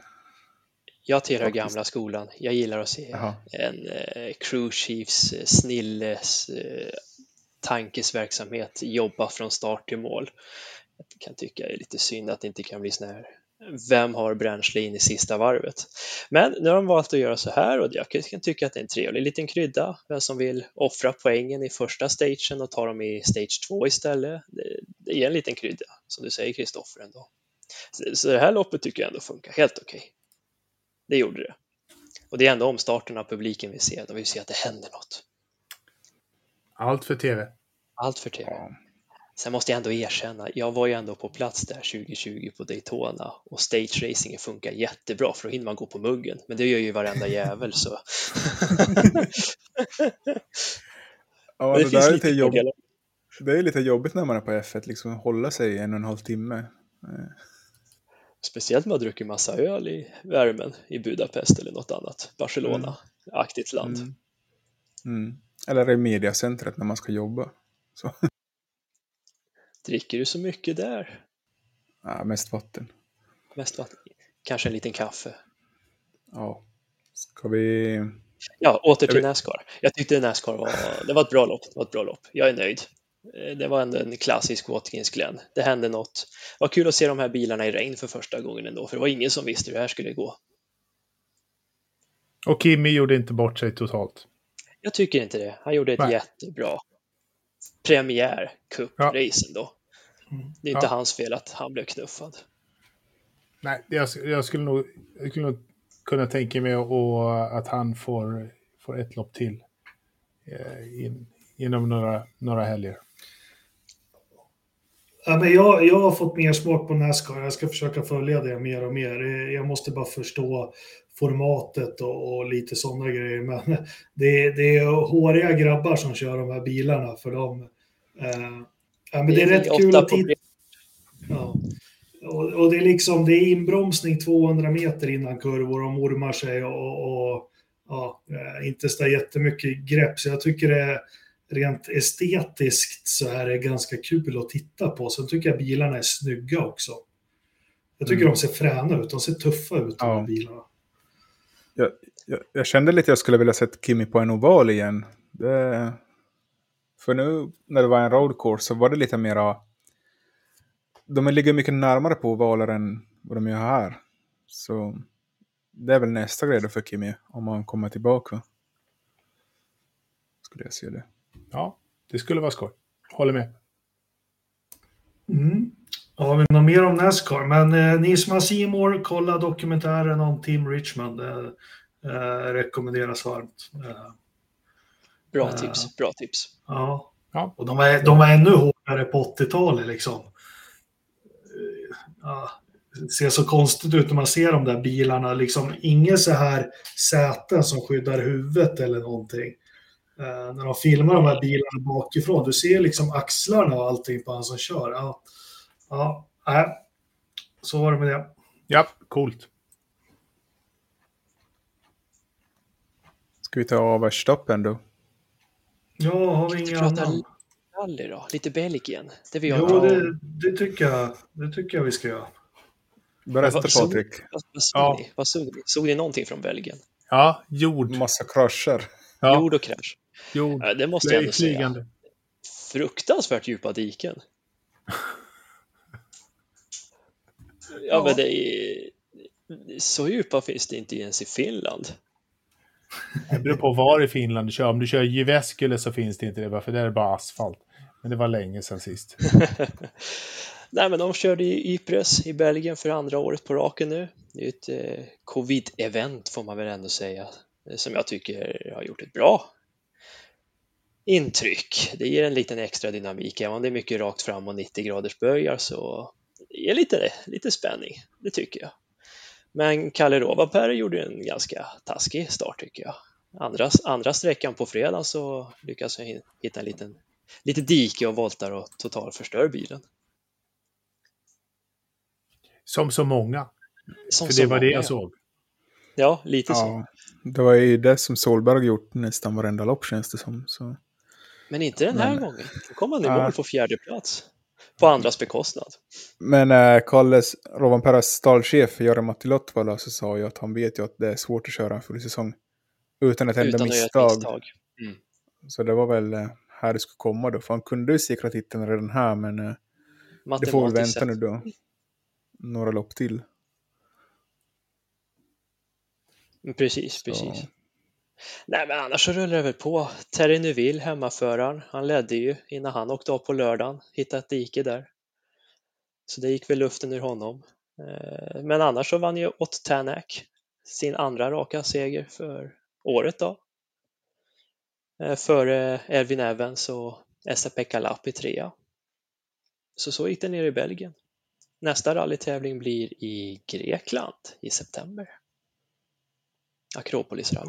Jag tillhör gamla skolan. Jag gillar att se Aha. en eh, crew chiefs eh, snilles eh, tankesverksamhet jobba från start till mål. Jag kan tycka det är lite synd att det inte kan bli såna här vem har bränsle in i sista varvet? Men nu har de valt att göra så här och jag kan tycka att det är en trevlig liten krydda. Vem som vill offra poängen i första stagen och ta dem i stage 2 istället. Det, ger en liten krydda, som du säger Kristoffer ändå. Så, så det här loppet tycker jag ändå funkar helt okej. Okay. Det gjorde det. Och det är ändå omstarten av publiken vi ser. De vill se att det händer något. Allt för tv. Allt för tv. Sen måste jag ändå erkänna, jag var ju ändå på plats där 2020 på Daytona och stage racingen funkar jättebra för då hinner man gå på muggen. Men det gör ju varenda jävel så. ja, det, det, där är lite jobb... det är lite jobbigt när man är på F1, liksom hålla sig en och en halv timme. Speciellt om man druckit massa öl i värmen i Budapest eller något annat Barcelona-aktigt land. Mm. Mm. Eller i mediacentret när man ska jobba. Så. Dricker du så mycket där? Ja, mest vatten. Mest vatten. Kanske en liten kaffe. Ja. Ska vi... Ja, åter till Nascar. Jag tyckte Nascar var, det var ett bra lopp. Det var ett bra lopp. Jag är nöjd. Eh, det var ändå en klassisk Watkins Glen. Det hände något. Var kul att se de här bilarna i regn för första gången ändå, för det var ingen som visste hur det här skulle gå. Och Kimi gjorde inte bort sig totalt. Jag tycker inte det. Han gjorde ett Nej. jättebra premiär cup-race ja. ändå. Mm. Det är inte ja. hans fel att han blev knuffad. Nej, jag, jag, skulle, nog, jag skulle nog kunna tänka mig och, att han får, får ett lopp till eh, in, inom några, några helger. Ja, men jag, jag har fått mer smak på Nascar. Jag ska försöka följa det mer och mer. Jag måste bara förstå formatet och, och lite sådana grejer. Men det, det är håriga grabbar som kör de här bilarna för dem. Eh, ja, men det är, det är rätt kul att titta. Ja. Och, och, det är liksom, det är inbromsning 200 meter innan kurvor och mormar sig och, och ja, eh, inte så jättemycket grepp. Så jag tycker det är rent estetiskt så är det ganska kul att titta på. Sen tycker jag bilarna är snygga också. Jag tycker mm. de ser fräna ut, de ser tuffa ut, ja. de här bilarna. Jag, jag, jag, kände lite att jag skulle vilja se Kimi på en oval igen. Det, för nu när det var en road course så var det lite mera... De ligger mycket närmare på ovaler än vad de gör här. Så det är väl nästa grej då för Kimi om han kommer tillbaka. Skulle jag se det. Ja, det skulle vara skoj. Håller med. Mm. Har vi något mer om Nascar? Men eh, ni som har Seymour, kolla dokumentären om Tim Richmond. Det eh, rekommenderas varmt. Eh, bra tips, bra tips. Ja. ja. Och de var, de var ännu hårdare på 80-talet liksom. Eh, ja, det ser så konstigt ut när man ser de där bilarna. Liksom, inget så här säten som skyddar huvudet eller någonting. Eh, när de filmar de här bilarna bakifrån. Du ser liksom axlarna och allting på han som kör. Ja, ja nej. så var det med det. Ja, coolt. Ska vi ta av Verstappen då? Ja, har vi inga andra? Rally då? Lite Belgien? Det vi jo, det, det, tycker jag, det tycker jag vi ska göra. Berätta Patrik. Vad, vad, såg ja. Vad såg ni? Såg ni någonting från Belgien? Ja, jord. Massa krascher. Ja. Jord och krasch. Jord. Det måste jag ändå säga. Fruktansvärt djupa diken. ja, ja, men det är... Så djupa finns det inte ens i Finland. Det beror på var i Finland du kör. Om du kör Jyväskylä så finns det inte det, för det är bara asfalt. Men det var länge sedan sist. Nej, men de körde i Ypres i Belgien för andra året på raken nu. Det är ett eh, covid-event får man väl ändå säga, som jag tycker har gjort ett bra intryck. Det ger en liten extra dynamik. Även om det är mycket rakt fram och 90 graders böjar så det ger lite, lite spänning. Det tycker jag. Men Kalle Rovapää gjorde en ganska taskig start tycker jag. Andra, andra sträckan på fredag så lyckas jag hitta en liten, lite dike och voltar och totalt förstör bilen. Som så många. Som För det var många, det jag såg. Ja, lite ja, så. Det var ju det som Solberg gjort nästan varenda lopp känns det som. Så. Men inte den här Men... gången. Då kom han i mål på fjärde plats på andras bekostnad. Men äh, Kalles, Rovanperas stallchef Jari Matti Lottvala så sa ju att han vet ju att det är svårt att köra en full säsong utan ett enda misstag. misstag. Mm. Så det var väl äh, här det skulle komma då, för han kunde ju säkra titeln redan här, men äh, det får väl vänta nu då. Några lopp till. Precis, Så- precis. Nej, men annars så rullar det väl på. Terry Neville, hemmaföraren, han ledde ju innan han åkte av på lördagen, hittade ett dike där. Så det gick väl luften ur honom. Eh, Men annars så vann ju Ott Tanak sin andra raka seger för året då. Eh, Före Elvin Evans och Esa-Pekka Lappi trea. Så så gick det ner i Belgien. Nästa rallytävling blir i Grekland i september. Akropolisrallyt.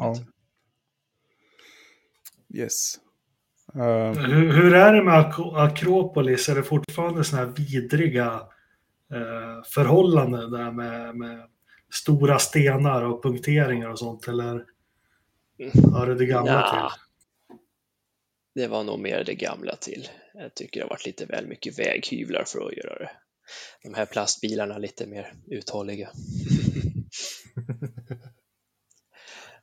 Ja. Yes. Eh, Hur, hur är det med Ak- Akropolis? Är det fortfarande sådana här vidriga eh, förhållanden där med, med stora stenar och punkteringar och sånt? Eller hör det det gamla Nja. till? Det var nog mer det gamla till. Jag tycker det har varit lite väl mycket väghyvlar för att göra det. De här plastbilarna är lite mer uthålliga.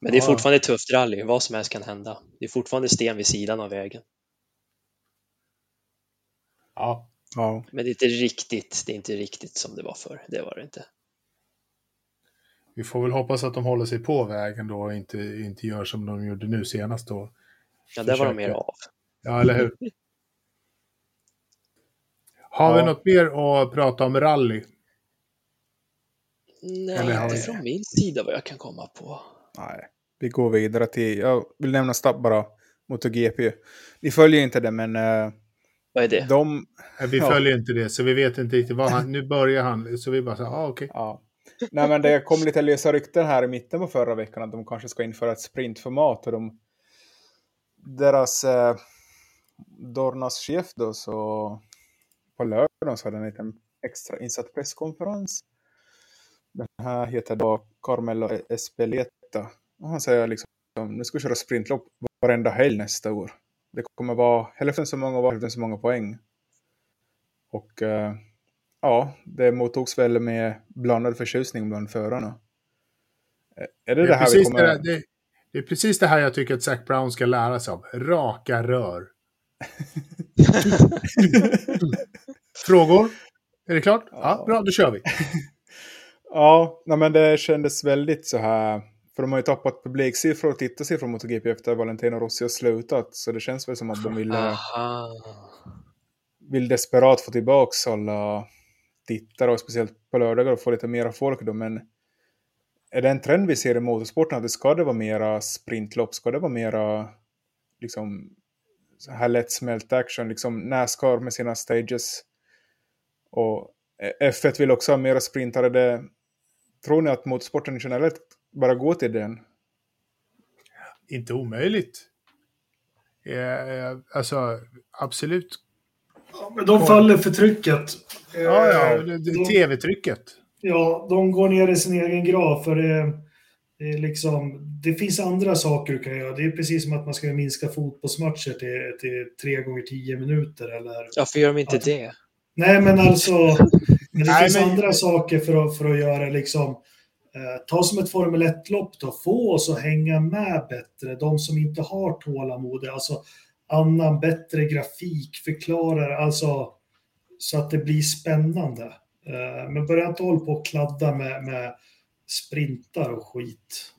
Men det är fortfarande ett tufft rally, vad som helst kan hända. Det är fortfarande sten vid sidan av vägen. Ja, ja. Men det är inte riktigt, det är inte riktigt som det var förr. Det var det inte. vi får väl hoppas att de håller sig på vägen då och inte, inte gör som de gjorde nu senast då. Ja, där var de mer av. Ja, eller hur? Har vi Ja. något mer att prata om rally? Nej, inte vi- från min sida vad jag kan komma på. Nej, vi går vidare till, jag vill nämna snabbt bara, MotoGP. Vi följer inte det, men eh, Vad är det? de, Nej, Vi Ja. följer inte det, så vi vet inte riktigt vad han... Nu börjar han, så vi bara så här, ah, okej. ja. Nej, men det kom lite lösa rykten här i mitten på förra veckan att de kanske ska införa ett sprintformat och de, deras eh, Dornas chef då så på lördagen så hade en liten extra insatt presskonferens. Den här heter då Carmelo Espeleta. Och han säger liksom nu ska vi köra sprintlopp varenda helg nästa år. Det kommer vara hälften så många och hälften så många poäng. Och eh, ja, det mottogs väl med blandad förtjusning bland förarna. Eh, Är det det, Det är, här vi precis kommer... det, det, det är precis det här jag tycker att Zac Brown ska lära sig av. Raka rör. Frågor? Är det klart? Ja, Ja. bra, då kör vi. Ja, nej, men det kändes väldigt så här. För de har ju tappat publiksiffror och tittarsiffror mot GP efter Valentino Rossi har slutat. Så det känns väl som att de vill, eh, Aha. vill desperat få tillbaka alla tittare och speciellt på lördagar och få lite mera folk då. Men är det en trend vi ser i motorsporten att det ska det vara mera sprintlopp? Ska det vara mera liksom så här lättsmält action? Liksom Nascar med sina stages. Och F1 vill också ha mera sprintare. Det, tror ni att motorsporten generellt bara går till den? Inte omöjligt. Eh, eh, alltså, absolut. Ja, men de faller för trycket. Ja, ja, Eh, det- det- de- tv-trycket. Ja, de går ner i sin egen grav för det, det är liksom, det finns andra saker du kan göra. Det är precis som att man ska minska fotbollsmatcher till, till tre gånger tio minuter eller... Varför gör de inte Att- det? Nej, men alltså, men det Nej, finns men- andra saker för att, för att göra liksom, eh, ta som ett Formel 1-lopp då, få oss att hänga med bättre. De som inte har tålamod, alltså annan bättre grafik, förklarar, alltså så att det blir spännande. Eh, men börja inte hålla på och kladda med, med sprintar och skit.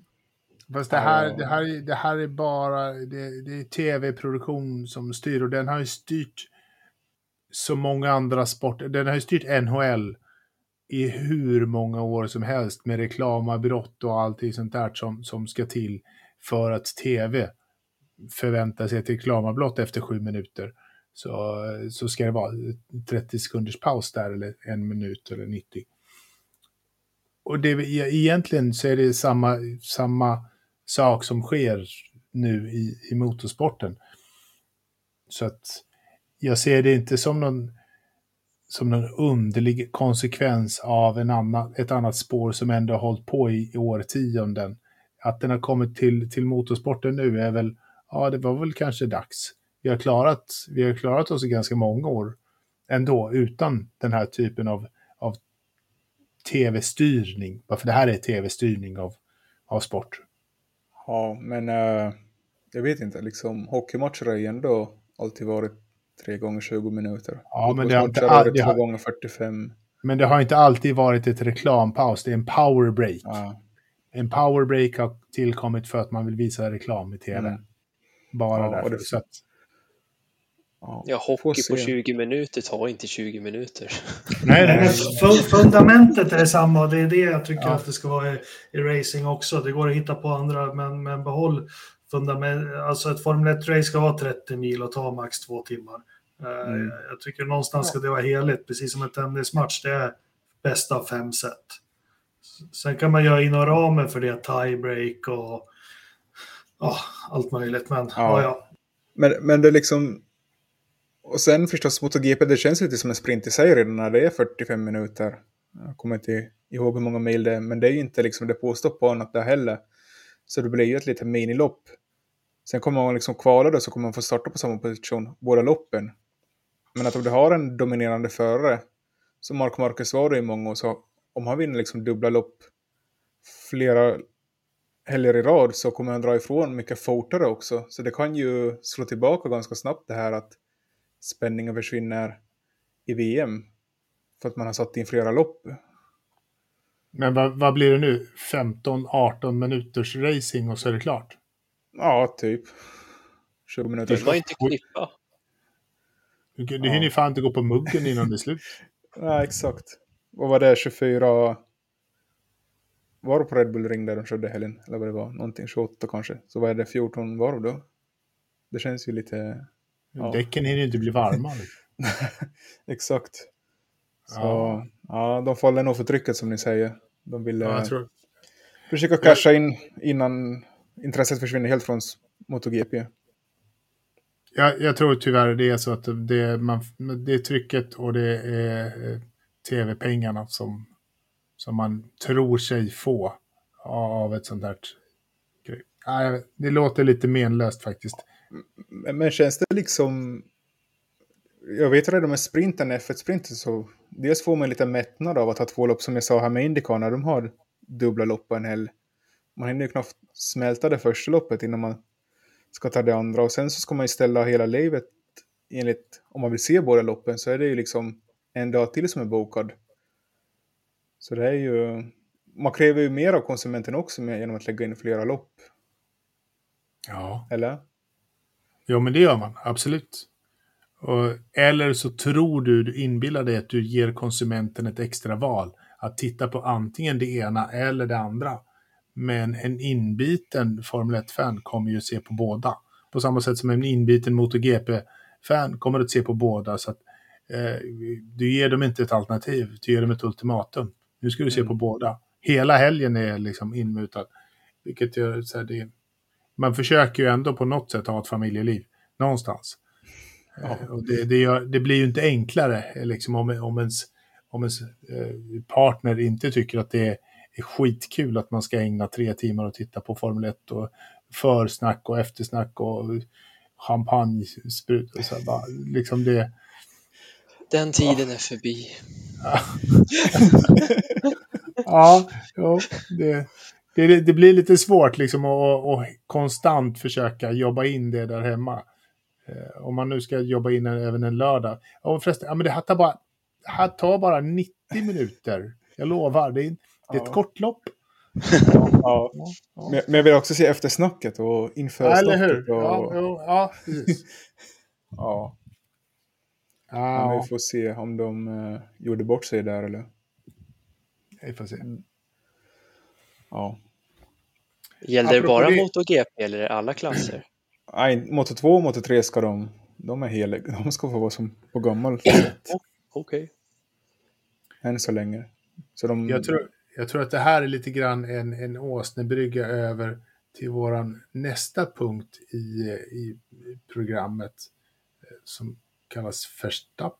Fast det här, det här, är- det här är bara det, det är tv-produktion som styr och den har ju styrt så många andra sporter. Den har ju styrt NHL i hur många år som helst med reklamavbrott och allting sånt där som, som ska till för att tv förväntar sig ett reklamavbrott efter sju minuter. Så, så ska det vara 30 sekunders paus där eller en minut eller 90. Och det, egentligen så är det samma, samma sak som sker nu i, i motorsporten. Så att jag ser det inte som någon, som en underlig konsekvens av en annan, ett annat spår som ändå har hållit på i, i årtionden. Att den har kommit till, till motorsporten nu är väl, ja det var väl kanske dags. Vi har klarat, vi har klarat oss i ganska många år ändå utan den här typen av, av tv-styrning. Varför det här är tv-styrning av, av sport. Ja, men äh, jag vet inte, liksom hockeymatcher har ju ändå alltid varit tre gånger 20 minuter. Ja, men det har inte all- det har- gånger 45. Men det har inte alltid varit ett reklampaus, det är en power break. Ja. en powerbreak har tillkommit för att man vill visa reklam i tv. Mm. Bara Ja, och därför. det- Så att, Ja, Ja, får hockey på se. 20 minuter tar inte 20 minuter. nej, Nej, fu- fundamentet är och det är det jag tycker Ja. att det ska vara i, i racing också. Det går att hitta på andra, men, men behåll fundament. Alltså ett Formel 1-race ska vara 30 mil och ta max två timmar. Eh, Mm. Jag tycker någonstans ska det vara heligt, precis som en tennismatch. Det är bästa av fem set. Sen kan man göra inom ramen för det tiebreak och ja, allt möjligt. Men ja. Ja, Men, men det är liksom... Och sen förstås MotoGP, det känns lite som en sprint i sig redan när det är 45 minuter. Jag kommer inte ihåg hur många mil det är, men det är ju inte liksom det påstår på något där heller. Så det blir ju ett litet minilopp. Sen kommer man liksom kvala då så kommer man få starta på samma position båda loppen. Men att om du har en dominerande förare, som Mark Marcus var det i många år, så om han vinner liksom dubbla lopp flera helger i rad så kommer han dra ifrån mycket fortare också. Så det kan ju slå tillbaka ganska snabbt det här att spänningen försvinner i VM. För att man har satt in flera lopp. Men vad, vad blir det nu? 15-18 minuters racing och så är det klart? Ja, typ. 20 Det minuter. man ju inte klippa. Du, du hinner ju fan inte gå på muggen innan det är slut. Ja, exakt. Vad var det? 24... Var på Red Bull Ring där de körde helgen? Eller vad det var? Någonting 28 kanske. Så vad är det? 14 varv då? Det känns ju lite... Ja. Däcken hinner ju inte bli varma. liksom. Exakt. Så Ja. ja. de faller nog för trycket som ni säger. De vill Ja, tror, försöka casha in innan intresset försvinner helt från MotoGP. jag, jag tror tyvärr det är så att det, man, det är trycket och det är eh, tv-pengarna som, som man tror sig få av ett sånt här grej. Det låter lite menlöst faktiskt. Men, men känns det liksom... Jag vet redan med sprinten, F1-sprinten, så dels får man lite mättnad av att ha två lopp som jag sa här med Indycar när de har dubbla lopp på en helg. Man hinner ju knappt smälta det första loppet innan man ska ta det andra. Och sen så ska man ju ställa hela livet enligt, om man vill se båda loppen, så är det ju liksom en dag till som är bokad. Så det är ju, man kräver ju mer av konsumenten också med, genom att lägga in flera lopp, Ja. eller? Jo, men det gör man. Absolut. Eller så tror du, du inbillar dig att du ger konsumenten ett extra val. Att titta på antingen det ena eller det andra. Men en inbiten Formel 1-fan kommer ju se på båda. På samma sätt som en inbiten MotoGP-fan kommer att se på båda. Så att, eh, du ger dem inte ett alternativ, du ger dem ett ultimatum. Nu ska du se på båda. Hela helgen är liksom inmutad. Vilket gör så här, det, man försöker ju ändå på något sätt ha ett familjeliv. Någonstans. Eh, Och det, det, gör, det blir ju inte enklare eh, liksom, om, om ens, om ens eh, partner inte tycker att det är, är skitkul att man ska ägna tre timmar och titta på Formel 1 och försnack och eftersnack och champagnesprut och så här, bara, liksom det. Den tiden är förbi. Ja, jo, det, det, det blir lite svårt liksom att, att konstant försöka jobba in det där hemma. Eh, Om man nu ska jobba in en- även en lördag. Och förresten, ja, men det här tar bara, det här tar bara 90 minuter. Jag lovar, det är, det är ett Ja. kortlopp. Ja. Men, men jag vill också se eftersnacket och inför Ja, eller hur? Och, Ja, jo, ja precis. ja. Men Ja, vi får se om de eh, gjorde bort sig där eller... vi får se. Ja. Gällde det Apropå bara det- MotoGP eller det alla klasser? Nej, Moto 2 och Moto 3 ska de... De är heliga. De ska få vara som på gammal sätt. Okej. Än så länge. Så de... Jag tror, jag tror att det här är lite grann en, en åsnebrygga över till våran nästa punkt i, i programmet eh, som kallas Verstappen.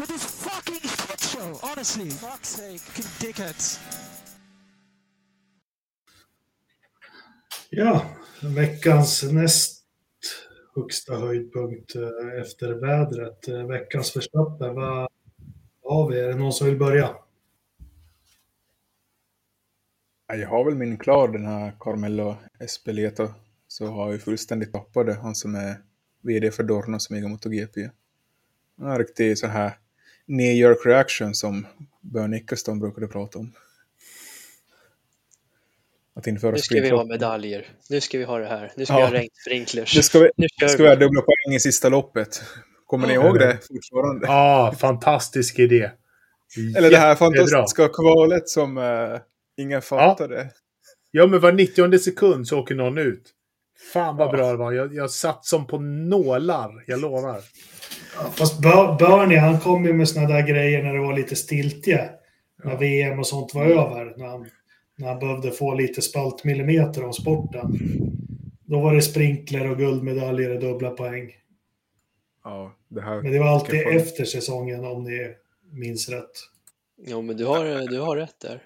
with this fucking shit show. Honestly, fuck's sake, dickheads. Ja, veckans näst högsta höjdpunkt eh, efter vädret. Eh, veckans Verstappen. Vad har vi? Är det någon som vill börja? Jag har väl min klar, den här Carmelo Espeleta. Så har jag fullständigt tappat det. Han som är vd för Dorna som äger MotoGP. En riktig sån här New York-reaction som Björn Nickersson brukade prata om att införa Nu ska vi ha medaljer. Nu ska vi ha det här. Nu ska Ja. vi ha regnsprinklers. Nu ska vi, Nu ska vi ha dubbla poäng i sista loppet. Kommer ni Ja. ihåg det fortfarande? Ja, fantastisk idé. Eller det här fantastiska kvalet som uh, ingen fattade. Ja, men var 90 sekund så åker någon ut. Fan vad Ja. bra det var. Jag, jag satt som på nålar, jag lovar. Ja, fast Bernie, han kom ju med såna där grejer när det var lite stiltje. När VM och sånt var över. När han, när han behövde få lite spaltmillimeter om sporten. Då var det sprinkler och guldmedaljer och dubbla poäng. Ja, det här. Men det var alltid få- efter säsongen om ni minns rätt. Jo, men du har, du har rätt där.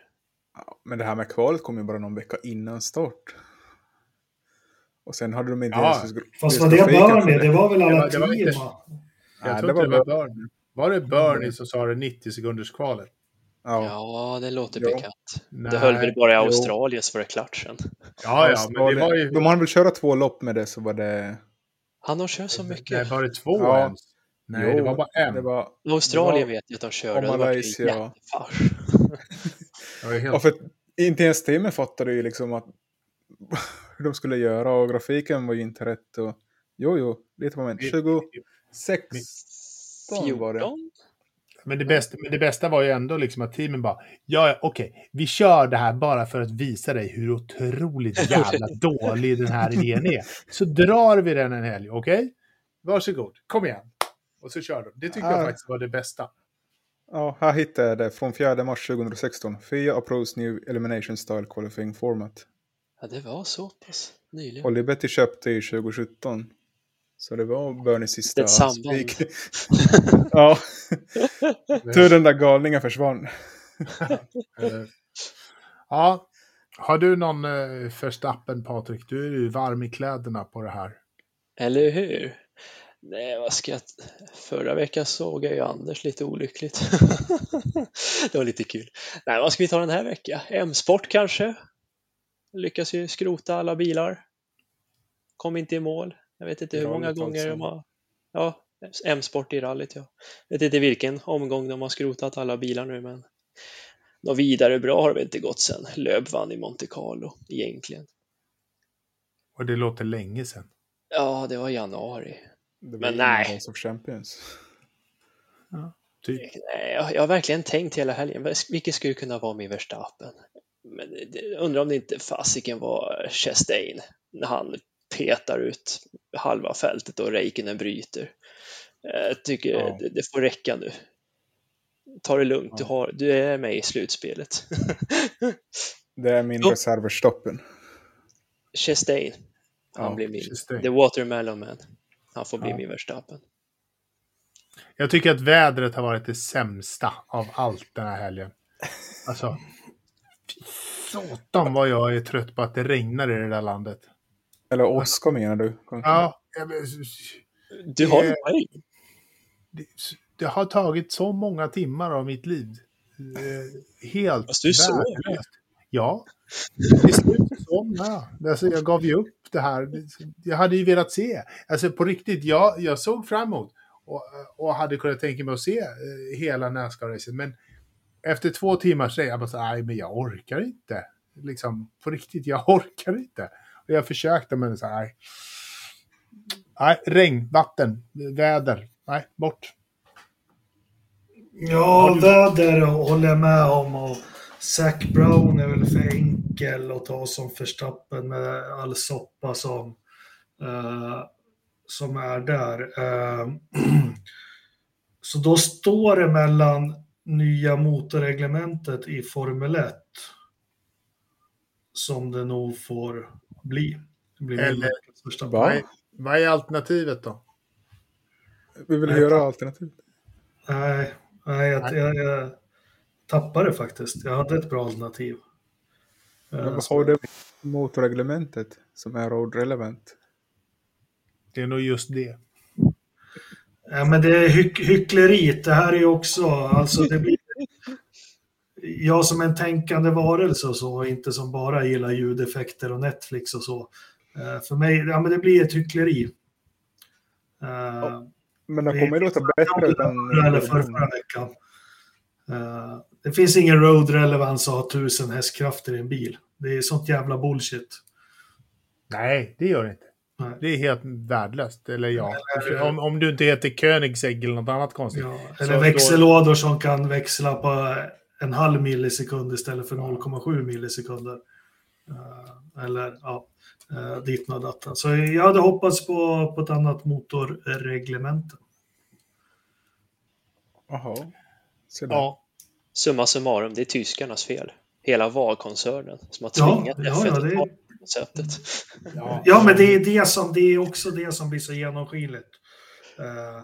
Ja, men det här med kvalet kom ju bara någon vecka innan start. Och sen hade de inte Ja, ens... Fast var det Bernie? Det var väl Det alla var- det var inte- team? va? Jag Nej, tror det var det var Bernie. Var det Bernie som sa det 90 sekunders kvalet? Ja. Ja, det låter Ja. bekant. Nej, det höll väl bara i jo. Australien så var det klart sen. Ja, ja, men det var ju... De hann väl köra två lopp med det så var det... Han har kört så Nej, mycket. var det två Ja. ens? Nej, Jo, det var bara en. Det var... Australien det vet jag att de och körde. Det var Malaysia. Det var helt... Ja, för inte ens teamet fattade ju liksom att hur de skulle göra och grafiken var ju inte rätt. Och... Jo, jo, lite moment. 26 var det. 14? Men det, bästa, men det bästa var ju ändå liksom att teamen bara, ja, okej, vi kör det här bara för att visa dig hur otroligt jävla dålig den här idén är. Så drar vi den en helg, okej? Varsågod, kom igen. Och så kör de. Det tycker jag Ah. faktiskt var det bästa. Ja, här hittade jag det från 4 mars 2016. FIA approves new elimination style qualifying format. Ja, det var så pass nyligen. Och Liberty köpte i 2017. Så det var Bernies sista ett samband. spik. ja, tur den där galningen försvann. Eh, Ja, har du någon uh, förstappen Patrik? Du är ju varm i kläderna på det här. Eller hur? Nej, vad ska jag... Förra veckan såg jag ju Anders lite olyckligt. det var lite kul. Nej, vad ska vi ta den här veckan? M-sport kanske? Lyckas ju skrota alla bilar. Kom inte i mål. Jag vet inte hur många gånger de har... Ja, M-sport i rallyt, ja. Jag vet inte vilken omgång de har skrotat alla bilar nu, men något vidare bra har det inte gått sen Löb vann i Monte Carlo egentligen. Och det låter länge sedan. Ja, det var i januari. Det var Men nej. Race of Champions. Typ. Nej, jag, jag har verkligen tänkt hela helgen, vilket skulle kunna vara min Verstappen? Men det, undrar om det inte fasiken var Chastain när han petar ut halva fältet och Räikkönen bryter. Jag tycker Ja. det, det får räcka nu. Ta det lugnt, du, Ja. har, du är med i slutspelet. Det är min reserverstoppen. Chastain, han Ja, blir min. Chastain. The Watermelon Man. Han får bli min Verstappen. Jag tycker att vädret har varit det sämsta av allt den här helgen. Alltså, satan vad jag är trött på att det regnar i det där landet. Eller Oskar menar du? Ja, jag men, Du har Det- en poäng. det, det har tagit så många timmar av mitt liv. Eh, Helt Fast du värdelöst. Ja, till slut somnade jag. Alltså, jag gav ju upp det här. Jag hade ju velat se. Alltså på riktigt, jag, jag såg fram emot och, och hade kunnat tänka mig att se eh, hela Nascar-racet. Men efter två timmar är jag bara så nej men jag orkar inte. Liksom, på riktigt, jag orkar inte. Och jag försökte men så här, nej. Nej, regn, vatten, väder. Nej, bort. Ja, väder håller jag med om. Och Zac Brown är väl för enkel att ta som förstappen med all soppa som, eh, som är där. Eh, så då står det mellan nya motorreglementet i Formel 1 som det nog får bli. Det blir Eller-. Va? Vad är, vad är alternativet då? Vi vill Nej, göra fan. alternativ. Nej, nej, jag, Nej. jag, jag tappade faktiskt. Jag hade ett bra alternativ. Men Eh, vad har det mot reglementet som är road relevant? Det är nog just det. Ja, men det är hyck hyckleriet. Det här är ju också, alltså det blir... Jag som en tänkande varelse och så, inte som bara gillar ljudeffekter och Netflix och så. Eh, För mig, ja men det blir ett hyckleri. Eh, Men de Det- kommer ju låta bättre utan... Eller för förra veckan. Eh, Det finns ingen road relevans att ha tusen hästkrafter i en bil. Det är sånt jävla bullshit. Nej, det gör det inte. Nej. Det är helt värdelöst. Eller ja, Eller- om, om du inte heter Koenigsegg eller något annat konstigt. Ja, eller då- växellådor som kan växla på en halv millisekund istället för 0,7 millisekunder. Eh, eller ja, uh, dit och datten. Så jag hade hoppats på, på ett annat motorreglemente. Jaha. Ja, Summa summarum, det är tyskarnas fel. Hela VAR-koncernen som har tvingat ja, F1 ja, det- det konceptet. ja. Ja, men det är, det, som, det är också det som blir så genomskinligt. Uh,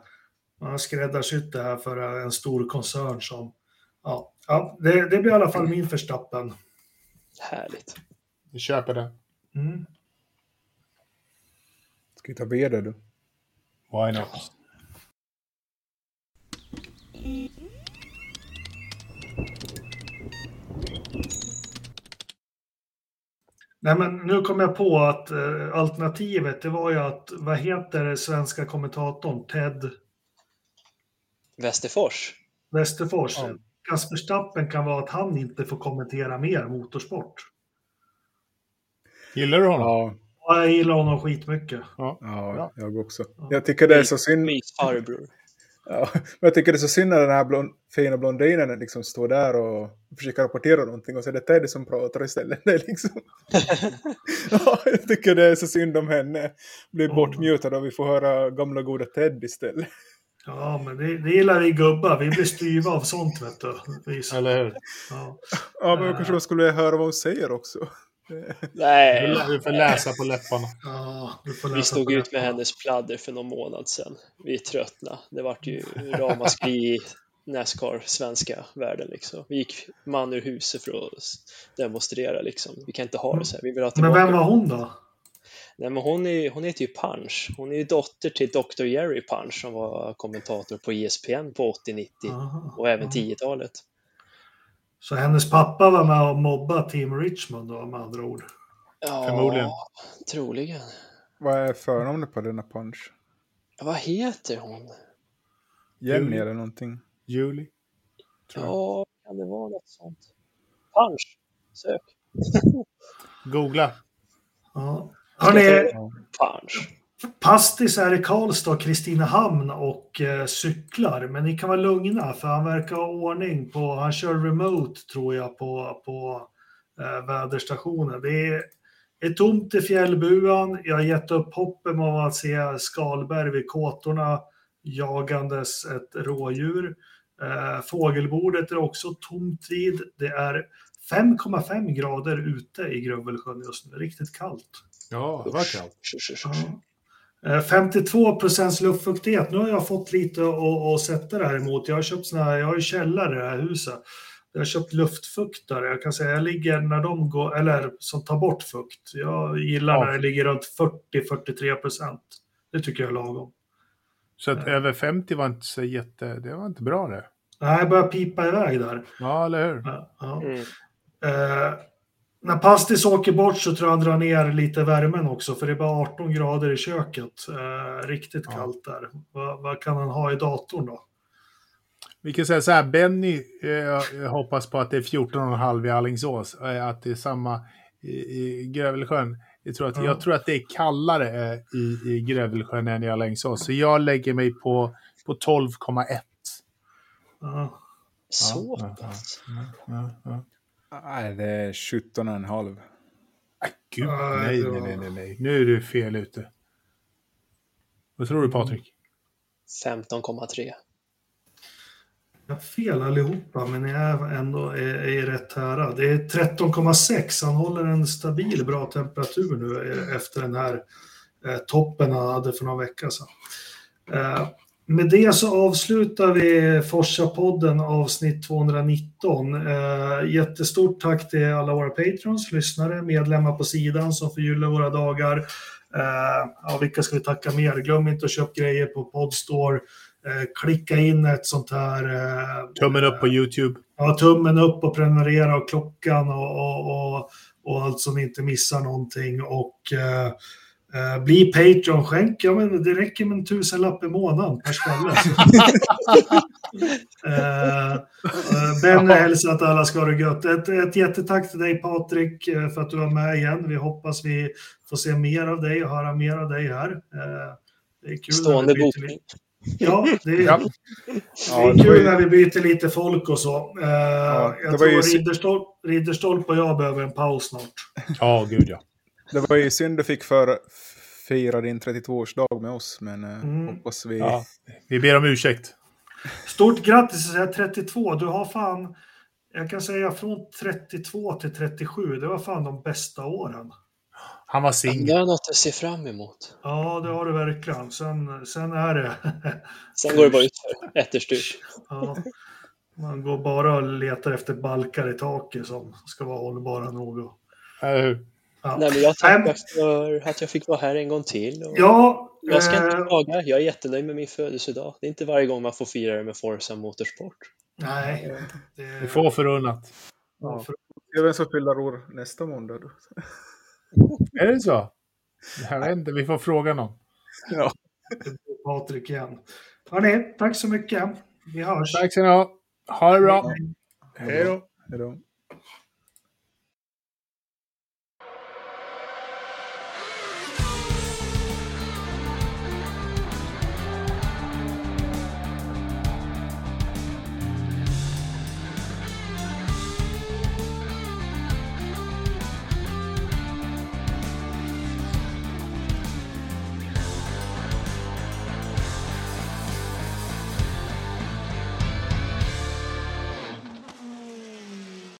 man har skräddarsytt det här för en stor koncern som... Ja, ja det, det blir i alla fall min förstappen. Härligt. Vi köper det. Mm. Ska vi ta vidare du? Why not? Nej, men nu kom jag på att eh, alternativet det var ju att, vad heter svenska kommentatorn, Ted Västerfors. Westerfors? Ja. Kasper Stappen kan vara att han inte får kommentera mer motorsport. Gillar du honom? Ja, Ja, Jag gillar honom skitmycket. ja jag också. Ja. Jag tycker det är så synd. Farbror. Ja, men jag tycker det är så synd när den här blond, fina blondinen liksom står där och försöker rapportera någonting och så är det Teddy som pratar istället. Det är liksom... ja, jag tycker det är så synd om henne. Blir bortmutad och vi får höra gamla goda Ted istället. Ja, men det, det gillar vi gubbar. Vi blir styva av sånt, vet du. Vi, Eller hur? ja. Ja, men kanske man skulle höra vad hon säger också. Nej, Du får läsa på läpparna. Ja, får vi läsa stod ut med hennes pladder för någon månad sedan. Vi är tröttna. Det vart ju ramaskri i Nascar, svenska världen liksom. Vi gick man ur huset för att demonstrera liksom. Vi kan inte ha det så här. Vi vill ha Men vem var hon då? Nej, men hon, är, hon heter ju Punch. Hon är ju dotter till Dr. Jerry Punch som var kommentator på ESPN på 80-90 Aha. och även 10-talet. Så hennes pappa var med och mobbade Team Richmond då, med andra ord. Ja, Förmodligen. Troligen. Vad är förnamnet på denna punch? Vad heter hon? Jenny Julie. eller någonting? Julie. Ja, kan det vara något sånt? Punch. Sök. Googla. Ja. Hörrni. Pastis är i Karlstad Kristinehamn och eh, cyklar. Men ni kan vara lugna för han verkar ha ordning på, han kör remote tror jag på, på eh, väderstationen. Det är, är tomt i fjällbuan. Jag har gett upp hoppet om att se Skalberg vid kåtorna jagandes ett rådjur. Eh, fågelbordet är också tomt vid. Det är 5,5 grader ute i Grövelsjön just nu. Riktigt kallt. Ja, det var kallt. Usch, usch, usch, Ja. usch. Eh, 52 procents luftfuktighet. Nu har jag fått lite att, att sätta det här emot. Jag har köpt såna här, jag har ju källare i det här huset. Jag har köpt luftfuktare. Jag kan säga jag ligger när de går, eller som tar bort fukt. Jag gillar Ja. när det ligger runt 40-43 procent. Det tycker jag är lagom. Så att över 50 var inte så jätte... Det var inte bra det. Nej, jag börjar pipa iväg där. Ja, eller hur? Ja, ja. Mm. Eh, när Pastis åker bort så tror jag han drar ner lite värmen också, för det är bara 18 grader i köket. Eh, riktigt Ja. kallt där. Vad, vad kan han ha i datorn då? Vi kan säga så här, Benny eh, jag hoppas på att det är 14,5 i Alingsås. eh, Att det är samma i, i Grövelsjön. Jag tror, att, Ja. jag tror att det är kallare eh, i, i Grövelsjön än i Alingsås. Så jag lägger mig på, på 12,1. Ja. Så ja, ja. pass. Ja, ja. Nej, det är 17,5. Aj, Gud, Nej, nej, nej, nej, nej, nej. Nu är du fel ute. Vad tror du Patrik? 15,3. Jag har fel allihopa, men jag är ändå är, är rätt härad. Det är 13,6. Han håller en stabil bra temperatur nu eh, efter den här eh, toppen han hade för några veckor sedan. Eh, med det så avslutar vi Forsa-podden avsnitt 219. Eh, jättestort tack till alla våra patrons, lyssnare, medlemmar på sidan som förgyller våra dagar. Eh, ja, vilka ska vi tacka mer? Glöm inte att köpa grejer på Podstore. Eh, klicka in ett sånt här... Eh, Tummen upp på YouTube. Ja, tummen upp och prenumerera och klockan och, och, och, och allt så ni inte missar någonting. Och Eh, bli Patreon, skänk, ja men det räcker med en tusenlapp i månaden per skalle. eh, eh, Ben hälsar att alla ska ha det gött. Ett, ett jättetack till dig Patrik för att du var med igen. Vi hoppas vi får se mer av dig och höra mer av dig här. Eh, det är kul Stående när vi byter bokning. lite- Ja, det är, Ja. det Ja, är kul ju- när vi byter lite folk och så. Eh, det jag tror ju Ridderstolp, Ridderstolp och jag behöver en paus snart. Ja, gud ja. Det var ju synd du fick för, fira din 32-årsdag med oss, men eh, Mm. hoppas vi... ja. Vi ber om ursäkt. Stort grattis att säga 32. Du har fan, jag kan säga från 32 till 37, det var fan de bästa åren. Han var Det singel. är något att se fram emot. Ja, det har du verkligen. Sen, sen är det... Sen går det bara utför. Ätterstyrs. ja, man går bara och letar efter balkar i taket som ska vara hållbara nog. och- Eller hur? Ja, Nej, men jag tackar för att jag fick vara här en gång till. Och ja Jag ska inte eh, klaga. Jag är jättenöjd med min födelsedag. Det är inte varje gång man får fira det med Forza Motorsport. nej. Vi Det, får förunnat. ja, Jag vem som fyller år nästa måndag då. Är det så? Jag vet inte, vi får fråga någon. Ja. Patrik igen. Hörni, tack så mycket. Vi hörs. Tack ska ni ha. Ha det bra. Hej då. Hej då.